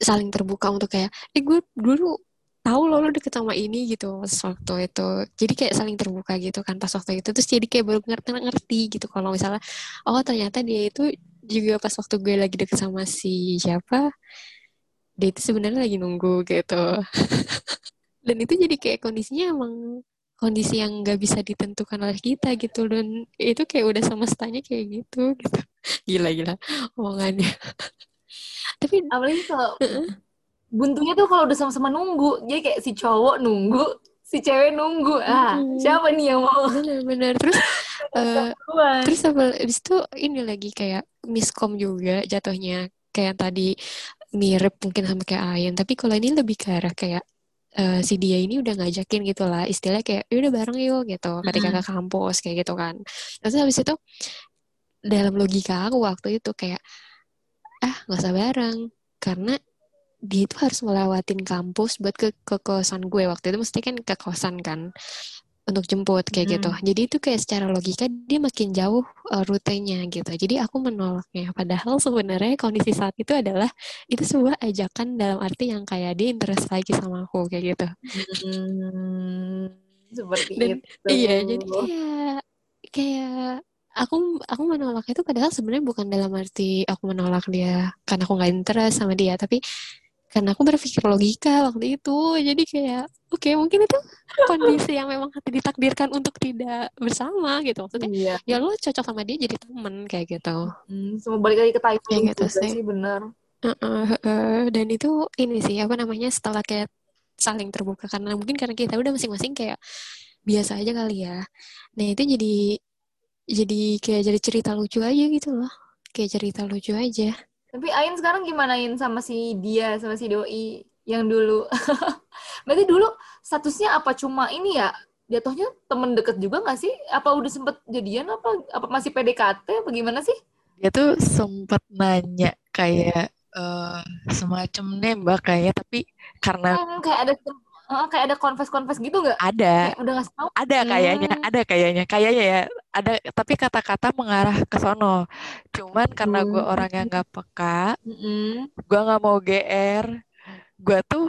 saling terbuka untuk kayak eh gue dulu tahu lo lo deket sama ini gitu pas waktu itu jadi kayak saling terbuka gitu kan pas waktu itu terus jadi kayak baru ngerti ngerti gitu kalau misalnya oh ternyata dia itu juga pas waktu gue lagi deket sama si siapa dia itu sebenarnya lagi nunggu gitu. Dan itu jadi kayak kondisinya emang kondisi yang nggak bisa ditentukan oleh kita gitu. Dan itu kayak udah semestanya kayak gitu gitu. Gila gila omongannya. Tapi apalagi kalau buntunya tuh kalau udah sama-sama nunggu jadi kayak si cowok nunggu si cewek nunggu. Ah Mm-mm. siapa nih yang mau bener-bener. Terus duluan? Terus abis itu ini lagi kayak miskom juga jatuhnya. Kayak tadi mirip mungkin sama kayak Ayan tapi kalau ini lebih ke arah kayak eh, si dia ini udah ngajakin gitu lah istilahnya kayak "Ya udah bareng yuk gitu ketika ke kampus kayak gitu kan. Terus habis itu dalam logika aku waktu itu kayak ah nggak usah bareng karena dia itu harus melewatin kampus buat ke ke kosan gue. Waktu itu mesti kan ke kosan kan untuk jemput kayak gitu. Jadi itu kayak secara logika dia makin jauh uh, rutenya gitu. Jadi aku menolaknya. Padahal sebenarnya kondisi saat itu adalah itu sebuah ajakan dalam arti yang kayak dia interest lagi sama aku kayak gitu. Hmm, seperti Dan- itu Iya, jadi kayak kayak aku aku menolak itu padahal sebenarnya bukan dalam arti aku menolak dia karena aku nggak interest sama dia, tapi karena aku berpikir logika waktu itu. Jadi kayak oke mungkin itu kondisi yang memang ditakdirkan untuk tidak bersama gitu maksudnya. iya Ya lo cocok sama dia jadi temen kayak gitu. hmm, semua balik lagi ke timing Kayak gitu sih. sih bener Heeh, heeh. dan itu ini sih apa namanya setelah kayak saling terbuka karena mungkin karena kita udah masing-masing kayak biasa aja kali ya. Nah itu jadi jadi kayak jadi cerita lucu aja gitu loh. Kayak cerita lucu aja. Tapi Ain sekarang gimana Ain sama si dia sama si doi yang dulu? Berarti dulu statusnya apa? Cuma ini ya jatuhnya temen deket juga nggak sih? Apa udah sempet jadian apa apa masih PDKT apa gimana sih? Dia tuh sempet nanya kayak eh, semacam nembak kayak tapi karena Hmm, kayak ada eh, kayak ada confess-confess gitu nggak? ada Kayak udah ngasih tahu. ada kayaknya Hmm. ada kayaknya kayaknya ya ada tapi kata-kata mengarah ke sono cuman karena gue Hmm. orang yang nggak peka Mm-mm. gue nggak mau gr gue tuh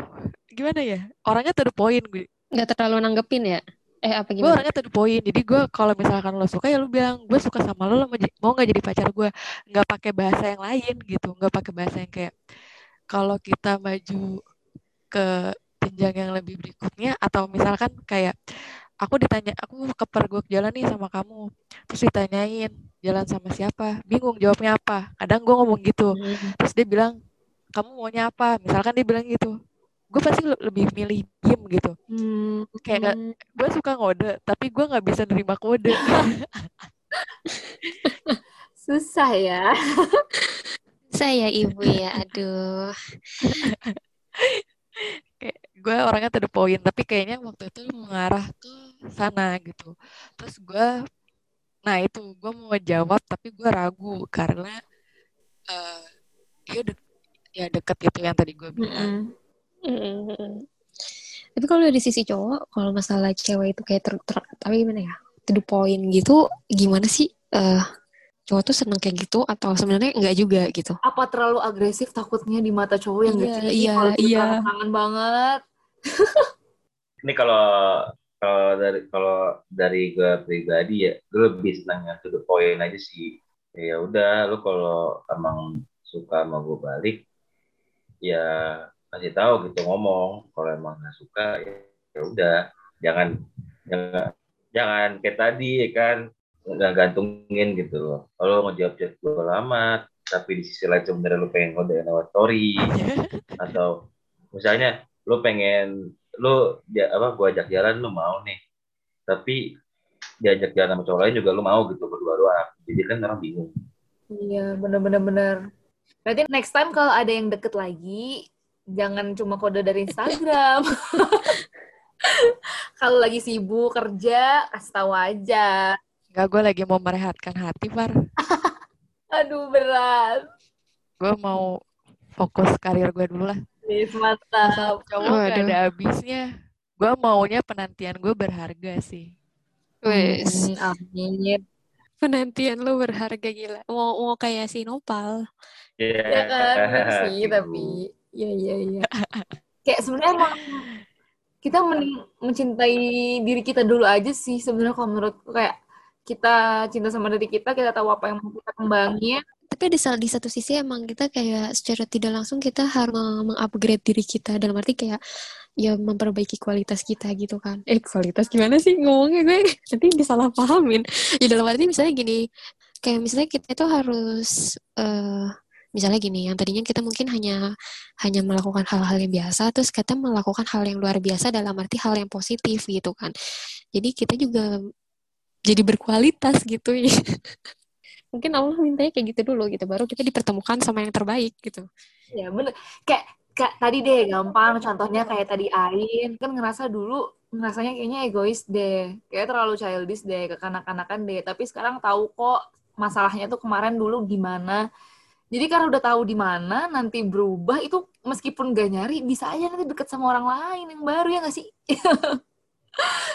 gimana ya orangnya to the point gue Nggak terlalu nanggepin ya? Eh apa gue gimana? orangnya to the point jadi gue kalau misalkan lo suka ya lo bilang gue suka sama lo lo mau nggak jadi pacar gue nggak pakai bahasa yang lain gitu nggak pakai bahasa yang kayak kalau kita maju ke jenjang yang lebih berikutnya atau misalkan kayak aku ditanya aku kepergok jalan nih sama kamu. Terus ditanyain jalan sama siapa? Bingung jawabnya apa. Kadang gue ngomong gitu. Hmm. terus dia bilang kamu maunya apa? Misalkan dia bilang gitu. Gue pasti le- lebih milih diem gitu. Hmm. kayak nggak gue suka ngode tapi gue nggak bisa nerima kode. Susah ya. Saya ibu ya, aduh. kayak gue orangnya to the point tapi kayaknya waktu itu mengarah ke sana gitu terus gue nah itu gue mau jawab tapi gue ragu karena eh dia de- ya deket itu yang tadi gue bilang Mm-mm. Mm-mm. Tapi kalau dari sisi cowok, kalau masalah cewek itu kayak ter, ter- tapi gimana ya, to the point gitu, gimana sih? eh cowok tuh seneng kayak gitu atau sebenarnya enggak juga gitu? Apa terlalu agresif takutnya di mata cowok yang Iya, gitu? iya, iya. kangen banget. Ini kalau kalau dari kalau dari gue pribadi ya, gue lebih senangnya to the point aja sih. Ya udah, lu kalau emang suka sama gue balik, ya kasih tahu gitu ngomong. Kalau emang nggak suka, ya ya udah, jangan jangan jangan kayak tadi ya kan nggak gantungin gitu loh. Kalau ngejawab chat gue lama, tapi di sisi lain sebenarnya lu pengen ngodain lewat story atau misalnya lu pengen lu dia apa gua ajak jalan lu mau nih tapi diajak jalan sama cowok lain juga lu mau gitu berdua doang jadi kan orang bingung Iya, bener-bener bener. Berarti next time kalau ada yang deket lagi, jangan cuma kode dari Instagram. kalau lagi sibuk kerja, kasih tahu aja. Nggak gue lagi mau merehatkan hati Far Aduh, berat. gue mau fokus karir gue dulu lah Nih, Masalah mantap. cowok gak Waduh. ada habisnya gue maunya penantian gue berharga sih Wes, Hmm, amin. penantian lu berharga gila. Mau mau kayak si Nopal. ya Ya kan, bener sih, gitu. tapi iya iya iya. Kayak sebenarnya emang kita mending mencintai diri kita dulu aja sih sebenarnya kalau menurutku kayak kita cinta sama diri kita, kita tahu apa yang mau kita kembangin. Tapi di, di satu sisi emang kita kayak secara tidak langsung kita harus meng- mengupgrade diri kita dalam arti kayak ya memperbaiki kualitas kita gitu kan. Eh kualitas gimana sih ngomongnya gue nanti disalah pahamin. Ya dalam arti misalnya gini, kayak misalnya kita itu harus eh misalnya gini, yang tadinya kita mungkin hanya hanya melakukan hal-hal yang biasa, terus kita melakukan hal yang luar biasa dalam arti hal yang positif gitu kan. Jadi kita juga jadi berkualitas gitu ya. Mungkin Allah mintanya kayak gitu dulu gitu, baru kita dipertemukan sama yang terbaik gitu. Ya bener. Kayak, kayak tadi deh gampang contohnya kayak tadi Ain kan ngerasa dulu ngerasanya kayaknya egois deh kayak terlalu childish deh kekanak-kanakan deh tapi sekarang tahu kok masalahnya tuh kemarin dulu gimana jadi karena udah tahu di mana nanti berubah itu meskipun gak nyari bisa aja nanti deket sama orang lain yang baru ya gak sih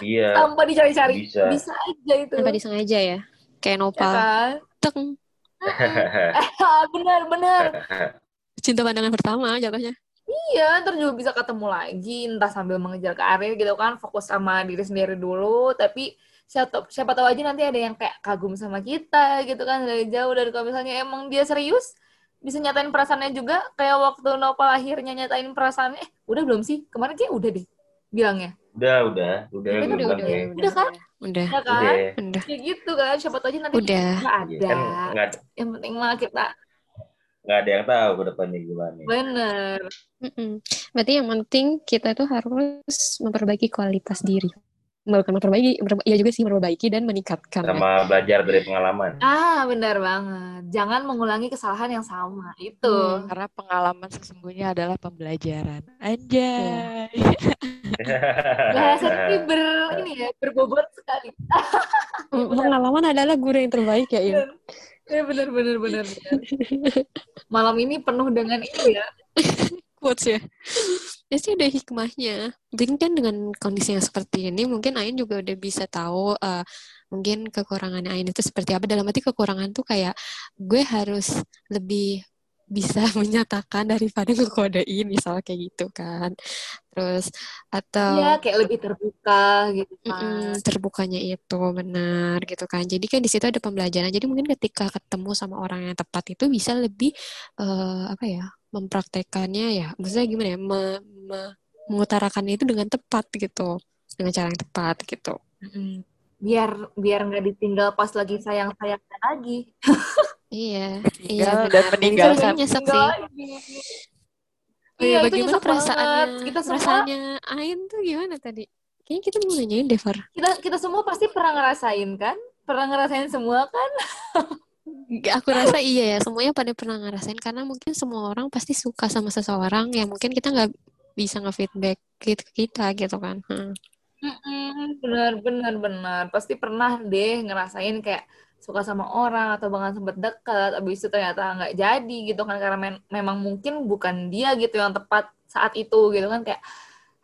iya tanpa dicari-cari bisa. bisa aja itu Tanpa disengaja ya. Kayak ya Nopal. kan Teng. bener-bener Cinta pandangan pertama jatuhnya. Iya, ntar juga bisa ketemu lagi, entah sambil mengejar karir gitu kan, fokus sama diri sendiri dulu, tapi siapa, siapa tahu aja nanti ada yang kayak kagum sama kita gitu kan, dari jauh, dan kalau misalnya emang dia serius, bisa nyatain perasaannya juga, kayak waktu Nopal akhirnya nyatain perasaannya, eh udah belum sih? Kemarin kayak udah deh, bilangnya. Udah udah udah Udah, udah, bilang udah, ya. Udah kan? Udah. Ya kan? udah Udah. Kayak gitu kan, siapa tahu aja nanti Udah. nggak Iya, ada. kan nggak Yang penting mah kita, nggak ada yang tahu ke depannya gimana bener. Mm-mm. Berarti yang penting kita tuh harus memperbaiki kualitas diri. Bukan memperbaiki, memperba- ya juga sih memperbaiki dan meningkatkan. ya. sama belajar dari pengalaman Ah, benar banget. Jangan mengulangi kesalahan yang sama. Itu. Hmm. karena pengalaman sesungguhnya adalah pembelajaran anjay Bahasa ini ber ini ya berbobot sekali. Mm, Pengalaman adalah guru yang terbaik ya, In. Ya benar benar benar. benar. Malam ini penuh dengan ini ya. Quotes ya. Ya sih ada hikmahnya. Mungkin kan dengan kondisi yang seperti ini, mungkin Ain juga udah bisa tahu eh, mungkin kekurangan Ain itu seperti apa. Dalam arti kekurangan tuh kayak gue harus lebih bisa menyatakan daripada ngekodein misal kayak gitu kan terus atau Iya, kayak lebih terbuka gitu kan. terbukanya itu benar gitu kan. Jadi kan di situ ada pembelajaran. Jadi mungkin ketika ketemu sama orang yang tepat itu bisa lebih eh, apa ya mempraktekannya ya. Maksudnya gimana ya? me- me- mengutarakannya itu dengan tepat gitu, dengan cara yang tepat gitu. Mm-mm. Biar biar nggak ditinggal pas lagi sayang-sayangnya lagi. Iya, iya dan. Dan itu nyesek sih. lagi. Oh iya, Iya, itu bagaimana perasaannya? Kita semua Perasaannya Ain tuh gimana tadi? Kayaknya kita mau nanyain deh, Far. kita kita semua pasti pernah ngerasain kan? Pernah ngerasain semua kan? Aku rasa iya ya, semuanya pada pernah ngerasain karena mungkin semua orang pasti suka sama seseorang yang mungkin kita nggak bisa nge-feedback gitu ke kita gitu kan. Hmm. Mm-mm, benar benar benar pasti pernah deh ngerasain kayak suka sama orang atau bahkan sempet dekat abis itu ternyata nggak jadi gitu kan karena men- memang mungkin bukan dia gitu yang tepat saat itu gitu kan kayak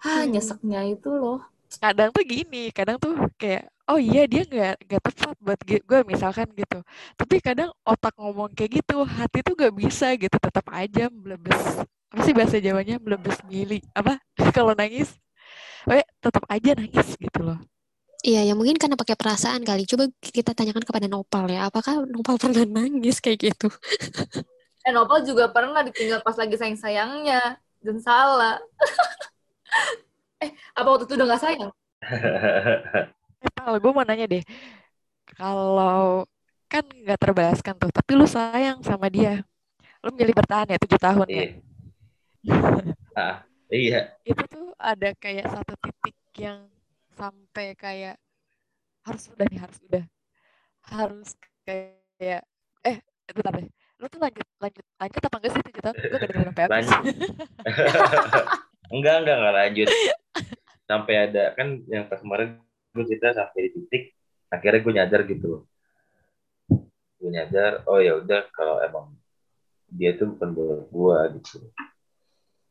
ah Hmm. nyeseknya itu loh kadang tuh gini kadang tuh kayak oh iya dia nggak nggak tepat buat gue misalkan gitu. Tapi kadang otak ngomong kayak gitu hati tuh nggak bisa gitu tetap aja melebes apa sih bahasa Jawanya? Melebes mili apa? Kalau nangis eh tetap aja nangis gitu loh. Iya, ya mungkin karena pakai perasaan kali. Coba kita tanyakan kepada Nopal ya, apakah Nopal pernah nangis kayak gitu? eh Nopal juga pernah ditinggal pas lagi sayang sayangnya dan salah eh apa waktu itu udah nggak sayang? Pal gue mau nanya deh. Kalau kan nggak terbalaskan tuh tapi lu sayang sama dia. Lu milih bertahan ya tujuh tahun ya? Iya. Ah, iya. itu tuh ada kayak satu titik yang sampai kayak harus udah nih harus udah. Harus kayak eh bentar deh. Lu tuh lanjut lanjut lanjut apa enggak sih tujuh tahun? Gue gak dengerin sampai habis. enggak, enggak, enggak lanjut. Sampai ada kan yang pas kemarin gue cerita sampai di titik akhirnya gue nyadar gitu loh. Gue nyadar, oh ya udah kalau emang dia tuh bukan buat gue gitu.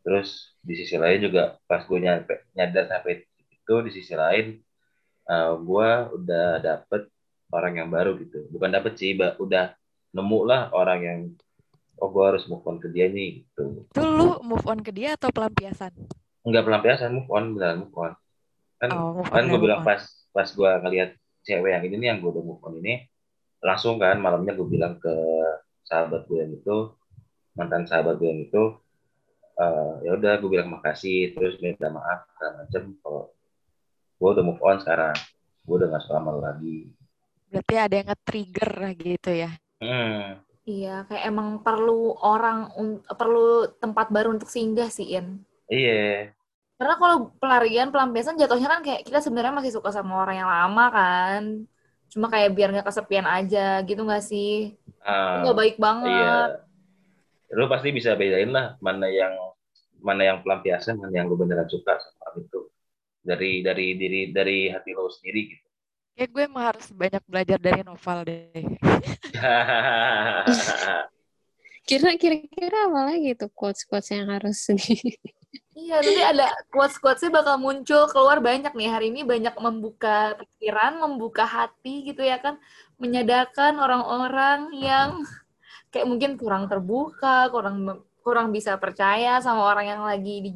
Terus di sisi lain juga pas gue nyampe nyadar sampai itu di sisi lain eh, gue udah dapet orang yang baru gitu. Bukan dapet sih, udah nemu lah orang yang oh gue harus move on ke dia nih gitu. itu lu move on ke dia atau pelampiasan? Enggak pelampiasan move on beneran move on. Kan oh move on kan gue bilang on. pas pas gue ngeliat cewek yang ini nih yang gue udah move on ini langsung kan malamnya gue bilang ke sahabat gue yang itu mantan sahabat gue yang itu eh, ya udah gue bilang makasih terus minta maaf segala macem kalau gue udah move on sekarang gue udah gak suka sama lagi. Berarti ada yang nge-trigger gitu ya? Hmm, iya kayak emang perlu orang perlu tempat baru untuk singgah sih In iya Karena kalau pelarian pelampiasan jatuhnya kan kayak kita sebenarnya masih suka sama orang yang lama kan. Cuma kayak biar nggak kesepian aja gitu nggak sih? Ah, nggak baik iya banget. lu pasti bisa bedain lah mana yang mana yang pelampiasan mana yang lu beneran suka sama itu dari dari diri dari hati lo sendiri gitu kayak gue emang harus banyak belajar dari novel deh Kira kira-kira apa lagi tuh quotes-quotes yang harus di Iya, nanti ada quotes-quotesnya bakal muncul keluar banyak nih. Hari ini banyak membuka pikiran, membuka hati gitu ya kan. Menyadarkan orang-orang yang kayak mungkin kurang terbuka, kurang kurang bisa percaya sama orang yang lagi di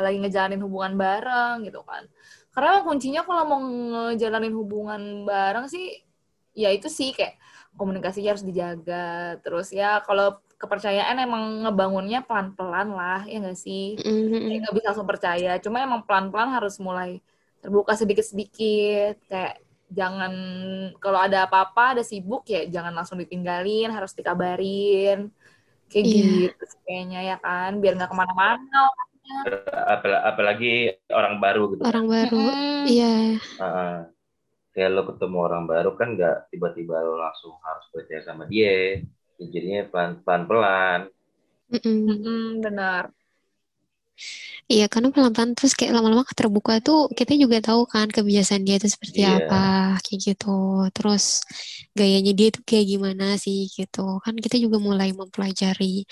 lagi ngejalanin hubungan bareng gitu kan. Karena kuncinya kalau mau ngejalanin hubungan bareng sih ya itu sih kayak komunikasinya harus dijaga. Terus ya kalau kepercayaan emang ngebangunnya pelan-pelan lah, ya nggak sih? Kayak nggak bisa langsung percaya. Cuma emang pelan-pelan harus mulai terbuka sedikit-sedikit. Kayak jangan kalau ada apa-apa, ada sibuk ya jangan langsung ditinggalin, harus dikabarin. Kayak Iya. gitu kayaknya ya kan, biar nggak ke mana-mana. Apal- apalagi orang baru gitu kan. orang baru. Iya. Heeh. kayak lo ketemu orang baru kan nggak tiba-tiba lo langsung harus percaya sama dia Ya, jadinya pelan pelan Mm-mm. Mm-mm, benar. Iya, karena pelan-pelan terus kayak lama-lama terbuka tuh kita juga tahu kan kebiasaan dia itu seperti Iya. apa, kayak gitu. Terus gayanya dia itu kayak gimana sih gitu. Kan kita juga mulai mempelajari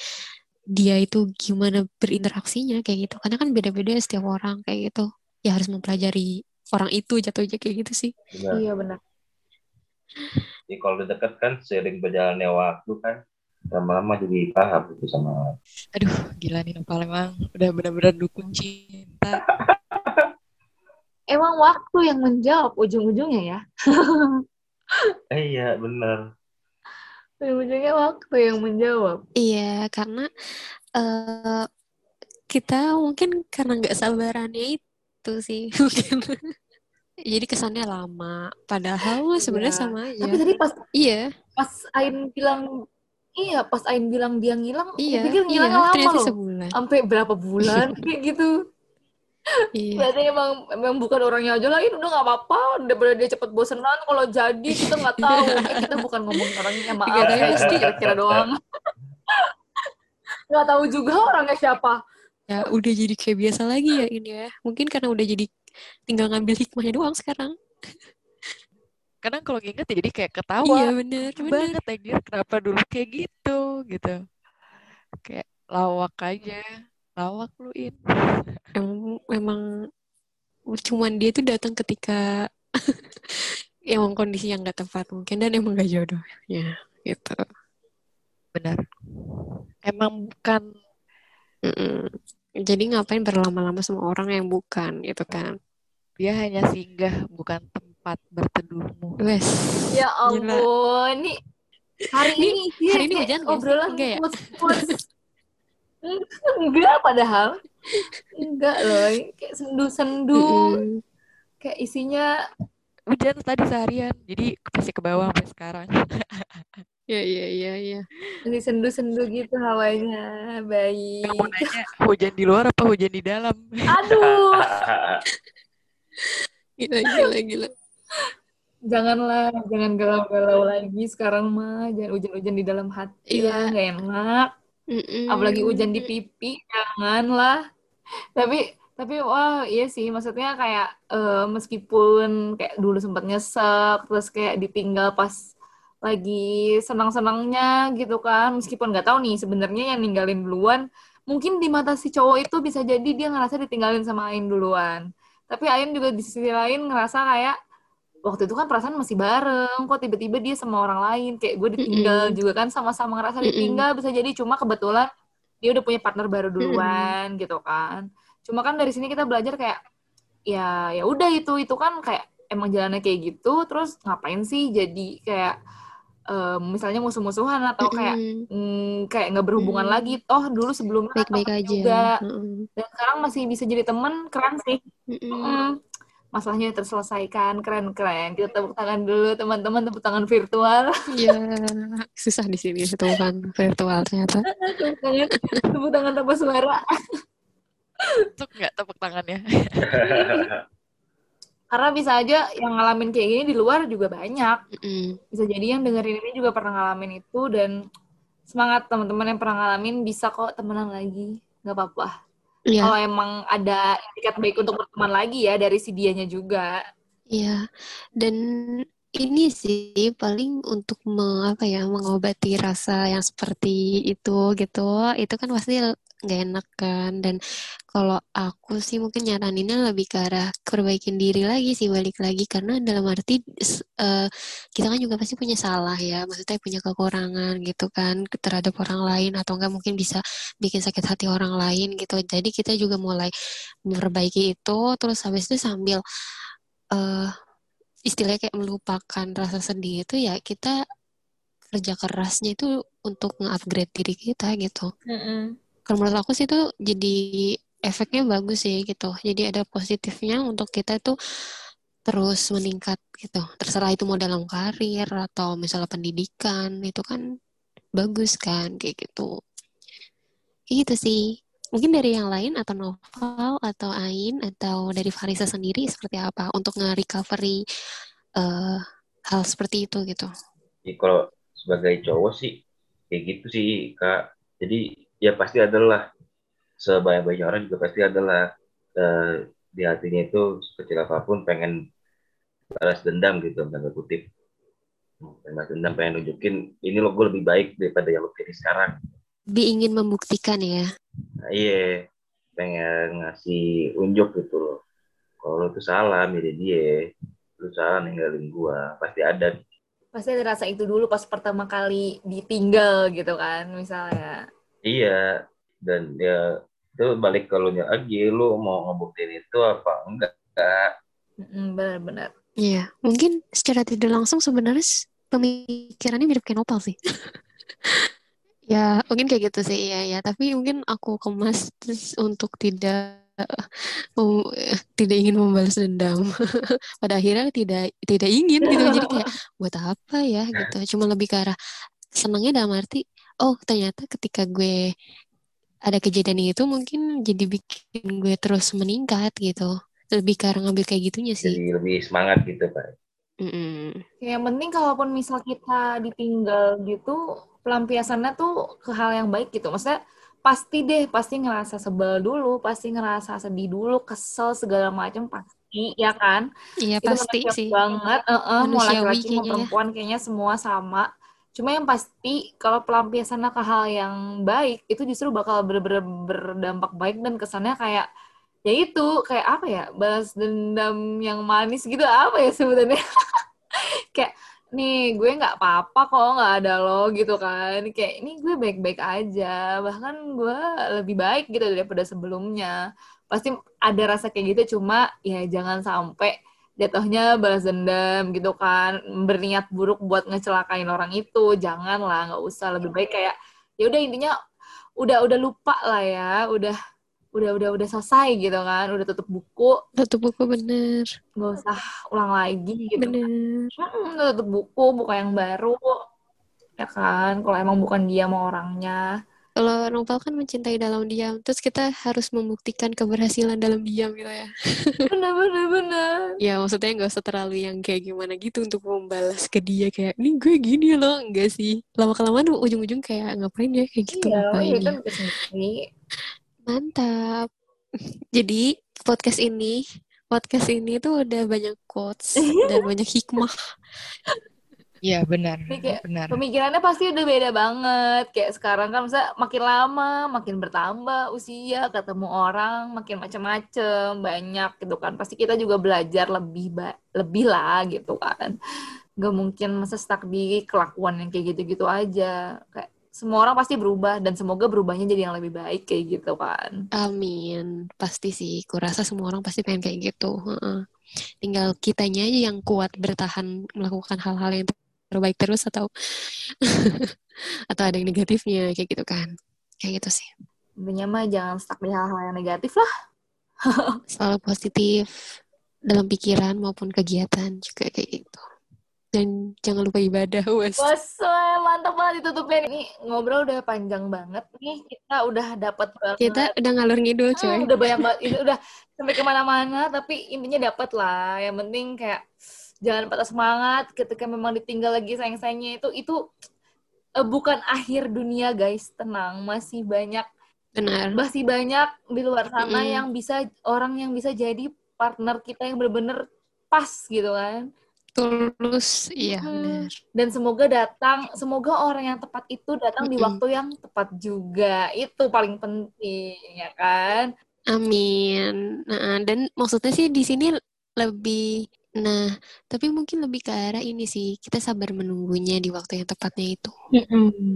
dia itu gimana berinteraksinya kayak gitu. Karena kan beda-beda setiap orang kayak gitu. Ya harus mempelajari orang itu jatuhnya kayak gitu sih. benar Iya benar. jadi kalau udah deket kan sering berjalannya waktu kan lama-lama jadi paham gitu sama Aduh, gila nih Nopal emang udah benar-benar dukun cinta. Emang waktu yang menjawab ujung-ujungnya ya. eh iya bener Ujung-ujungnya waktu yang menjawab. Iya, karena eh kita mungkin karena nggak sabarannya itu sih mungkin. Jadi kesannya lama, padahal mah sebenarnya Iya. sama aja. Tapi tadi pas Iya, pas Ain bilang iya, pas Ain bilang dia ngilang, iya, pikir iya. ngilangnya lama loh. sebulan. Sampai berapa bulan kayak gitu. Iya. Berarti emang emang bukan orangnya aja lah, ini udah gak apa-apa, daripada dia cepet bosenan, kalau jadi kita nggak tahu. Eh, kita bukan ngomongin orangnya, maaf, Nggak tahu kayak pasti. kira-kira doang. Nggak tahu juga orangnya siapa. Ya udah jadi kayak biasa lagi ya ini ya. Mungkin karena udah jadi tinggal ngambil hikmahnya doang sekarang. Kadang kalau inget ya jadi kayak ketawa. Iya bener, bener. banget anjir kenapa dulu kayak gitu gitu kayak lawak aja lawak lu in Emang, emang cuman dia tuh datang ketika emang kondisi yang gak tepat mungkin dan emang gak jodoh ya gitu. benar emang bukan Mm-mm. Jadi ngapain berlama-lama sama orang yang bukan gitu kan? dia hanya singgah bukan tempat berteduhmu Wes. Ya Gila. ampun, nih hari Ini- ini hari ini hujan nggak obrolan Enggak ya? Enggak padahal. Enggak loh, kayak sendu-sendu, Mm-mm. kayak isinya hujan tadi seharian jadi pasti ke bawah sampai sekarang Ya ya ya ya. masih sendu-sendu gitu hawanya. Baik. Mau nanya hujan di luar apa hujan di dalam Aduh, Gila gila gila. janganlah, jangan galau-galau lagi sekarang mah. Jangan hujan-hujan di dalam hati Iya. lah, nggak enak. Mm-mm. apalagi hujan di pipi janganlah tapi tapi wah iya sih. Maksudnya kayak eh, meskipun kayak dulu sempat nyesek terus kayak ditinggal pas lagi senang-senangnya gitu kan. Meskipun nggak tahu nih sebenarnya yang ninggalin duluan mungkin di mata si cowok itu bisa jadi dia ngerasa ditinggalin sama Ain duluan. Tapi Ain juga di sisi lain ngerasa kayak waktu itu kan perasaan masih bareng kok tiba-tiba dia sama orang lain kayak gue ditinggal juga kan sama-sama ngerasa ditinggal bisa jadi cuma kebetulan dia udah punya partner baru duluan gitu kan. Cuma kan dari sini kita belajar kayak ya ya udah itu itu kan kayak emang jalannya kayak gitu terus ngapain sih jadi kayak eh, misalnya musuh-musuhan atau kayak mm, kayak nggak berhubungan Mm. lagi. Toh dulu sebelumnya baik-baik aja. juga. Mm-mm. dan sekarang masih bisa jadi temen keren sih. Mm-mm. Mm, masalahnya terselesaikan keren-keren. Kita tepuk tangan dulu teman-teman tepuk tangan virtual. Ya susah di sini itu kan virtual ternyata. tepuk tangan tepuk tangan tanpa suara. Untuk nggak? Tepuk tangannya. Karena bisa aja yang ngalamin kayak gini di luar juga banyak. Bisa jadi yang dengerin ini juga pernah ngalamin itu dan semangat teman-teman yang pernah ngalamin bisa kok temenan lagi. Nggak apa-apa Iya. kalau emang ada etiket baik untuk berteman lagi ya dari si dianya juga. Iya, dan ini sih paling untuk me- apa ya mengobati rasa yang seperti itu gitu, itu kan pasti nggak enak kan. Dan kalau aku sih mungkin nyaraninnya lebih ke arah perbaikin diri lagi sih balik lagi karena dalam arti eh, kita kan juga pasti punya salah ya, maksudnya punya kekurangan gitu kan terhadap orang lain atau enggak mungkin bisa bikin sakit hati orang lain gitu. Jadi kita juga mulai memperbaiki itu, terus habis itu sambil eh istilahnya kayak melupakan rasa sedih itu ya kita kerja kerasnya itu untuk nge-upgrade diri kita gitu. Kalau menurut aku sih itu jadi efeknya bagus sih gitu. Jadi ada positifnya untuk kita itu terus meningkat gitu. Terserah itu mau dalam karir atau misalnya pendidikan itu kan bagus kan kayak gitu. Gitu sih. Mungkin dari yang lain atau Novel atau Ain atau dari Farisa sendiri seperti apa untuk nge-recovery eh, hal seperti itu gitu. Jadi kalau sebagai cowok sih kayak gitu sih kak. Jadi ya pasti adalah sebanyak-banyaknya orang juga pasti adalah eh, di hatinya itu sekecil apa pun pengen balas dendam gitu tanda kutip. Pengen balas dendam pengen nunjukin ini lo gue lebih baik daripada yang lo pilih sekarang. Bi ingin membuktikan ya. Nah, iya pengen ngasih unjuk gitu loh. Kalau lo tuh salah milih dia, lu salah ninggalin gua, pasti ada pasti ada rasa itu dulu pas pertama kali ditinggal gitu kan misalnya Iya, dan ya itu balik ke lu nya lagi, lu mau ngebuktiin itu apa enggak? Benar-benar Iya, mungkin secara tidak langsung sebenarnya pemikirannya mirip kayak Nopal sih. Ya, mungkin kayak gitu sih, ya, ya. Tapi mungkin aku kemas terus untuk tidak mem- tidak ingin membalas dendam. Pada akhirnya tidak tidak ingin gitu. Jadi kayak buat apa ya gitu. Cuma lebih ke arah senangnya dalam arti, oh ternyata ketika gue ada kejadian itu mungkin jadi bikin gue terus meningkat gitu. Lebih arah ngambil kayak gitunya sih. Jadi lebih semangat gitu, Pak. Mm-mm. Yang penting kalaupun misal kita ditinggal gitu, pelampiasannya tuh ke hal yang baik gitu. Maksudnya pasti deh, pasti ngerasa sebel dulu, pasti ngerasa sedih dulu, kesel segala macam pasti, ya kan? Iya Itu pasti sih. banget, eh, mau laki-laki mau ya. perempuan kayaknya semua sama. Cuma yang pasti kalau pelampiasannya ke hal yang baik, itu justru bakal bener-bener berdampak baik dan kesannya kayak ya itu kayak apa ya balas dendam yang manis gitu apa ya sebenarnya kayak nih gue nggak apa-apa kok nggak ada lo gitu kan. Kayak ini gue baik-baik aja bahkan gue lebih baik gitu daripada sebelumnya. Pasti ada rasa kayak gitu cuma ya jangan sampai jatuhnya balas dendam gitu kan berniat buruk buat ngecelakain orang itu jangan lah nggak usah lebih baik kayak ya udah intinya udah udah lupa lah ya udah udah udah udah selesai gitu kan udah tutup buku Tutup buku bener. nggak usah ulang lagi gitu Bener. Hmm, udah tutup buku, buka yang baru. Ya kan, kalau emang bukan dia mau orangnya. Kalau Nopal kan mencintai dalam diam. Terus kita harus membuktikan keberhasilan dalam diam gitu ya. Bener, bener, bener. Ya maksudnya nggak usah terlalu yang kayak gimana gitu untuk membalas ke dia kayak ini gue gini loh enggak sih lama kelamaan ujung-ujung kayak ngapain ya kayak gitu Iya, ngapain iya ya kan sendiri. mantap jadi podcast ini podcast ini tuh udah banyak quotes dan banyak hikmah Iya benar, kayak benar. Pemikirannya pasti udah beda banget. Kayak sekarang kan misalnya makin lama, makin bertambah usia, ketemu orang, makin macam-macam, banyak gitu kan. Pasti kita juga belajar lebih ba- lebih lah gitu kan. Gak mungkin masa stuck di kelakuan yang kayak gitu-gitu aja. Kayak semua orang pasti berubah dan semoga berubahnya jadi yang lebih baik kayak gitu kan. amin pasti sih kurasa semua orang pasti pengen kayak gitu Heeh. tinggal kitanya aja yang kuat bertahan melakukan hal-hal yang terbaik terus atau atau ada yang negatifnya kayak gitu kan kayak gitu sih Intinya mah jangan stuck di hal-hal yang negatif lah. selalu positif dalam pikiran maupun kegiatan juga kayak gitu dan jangan lupa ibadah wes Bos, mantap banget ditutupnya. Ini ngobrol udah panjang banget nih. Kita udah dapat kita udah ngalur ngidul Hmm, coy udah banyak banget. Itu udah sampai ke mana-mana. Tapi intinya dapat lah. Yang penting kayak jangan patah semangat ketika memang ditinggal lagi sayang-sayangnya itu itu eh, bukan akhir dunia guys. Tenang, masih banyak benar masih banyak di luar sana Mm-mm. yang bisa orang yang bisa jadi partner kita yang bener-bener pas gitu kan. tulus iya Mm-mm. benar dan semoga datang semoga orang yang tepat itu datang di Mm-mm. waktu yang tepat juga itu paling penting ya kan Amin. Nah, dan maksudnya sih di sini lebih, nah, tapi mungkin lebih ke arah ini sih, kita sabar menunggunya di waktu yang tepatnya itu.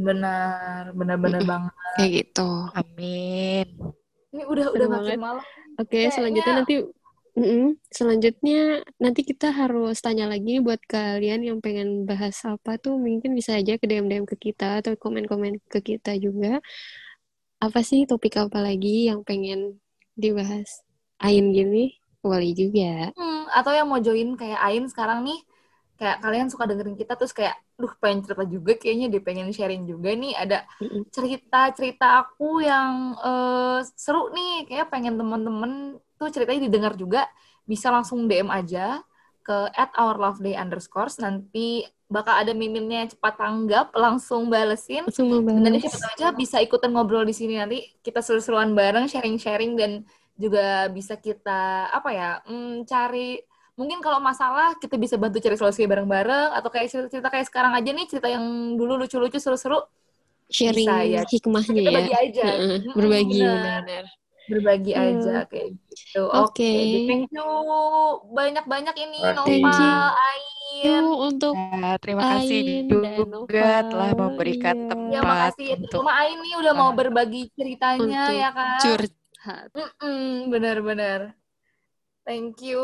benar benar-benar Mm-mm. banget Kayak gitu. Amin. ini udah Seru udah banget. makin malam Oke, Kayaknya- selanjutnya nanti, Mm-mm. selanjutnya nanti kita harus tanya lagi buat kalian yang pengen bahas apa tuh, mungkin bisa aja ke DM-DM ke kita atau komen-komen ke kita juga. Apa sih topik apa lagi yang pengen dibahas? Ain gini, boleh juga. Hmm, atau yang mau join kayak Ain sekarang nih kayak kalian suka dengerin kita terus kayak duh pengen cerita juga kayaknya dia pengen sharing juga nih. Ada cerita-cerita aku yang eh, seru nih kayak pengen temen-temen tuh ceritanya didengar juga bisa langsung DM aja ke at our love day underscores nanti bakal ada miminnya cepat tanggap langsung balesin. Langsung dan nanti siapa aja bisa ikutan ngobrol di sini nanti kita seru-seruan bareng sharing-sharing dan juga bisa kita apa ya mm, cari mungkin kalau masalah kita bisa bantu cari solusi bareng-bareng atau kayak cerita-cerita kayak sekarang aja nih cerita yang dulu lucu-lucu seru-seru sharing bisa, ya. hikmahnya kita ya. bagi ya aja. Uh, berbagi benar. berbagi hmm. aja kayak gitu. Oke. Okay. okay. thank you banyak-banyak ini Nopal Nova untuk ya, terima Ain kasih juga telah memberikan tempat ya, makasih. untuk Cuma Ain nih udah mau berbagi ceritanya ya kan curcol sehat. Mm-mm, benar-benar. Thank you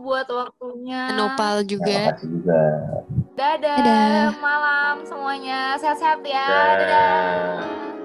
buat waktunya. Nopal juga. Juga. Dadah. Dadah. Malam semuanya. Sehat-sehat ya. Dadah. Dadah.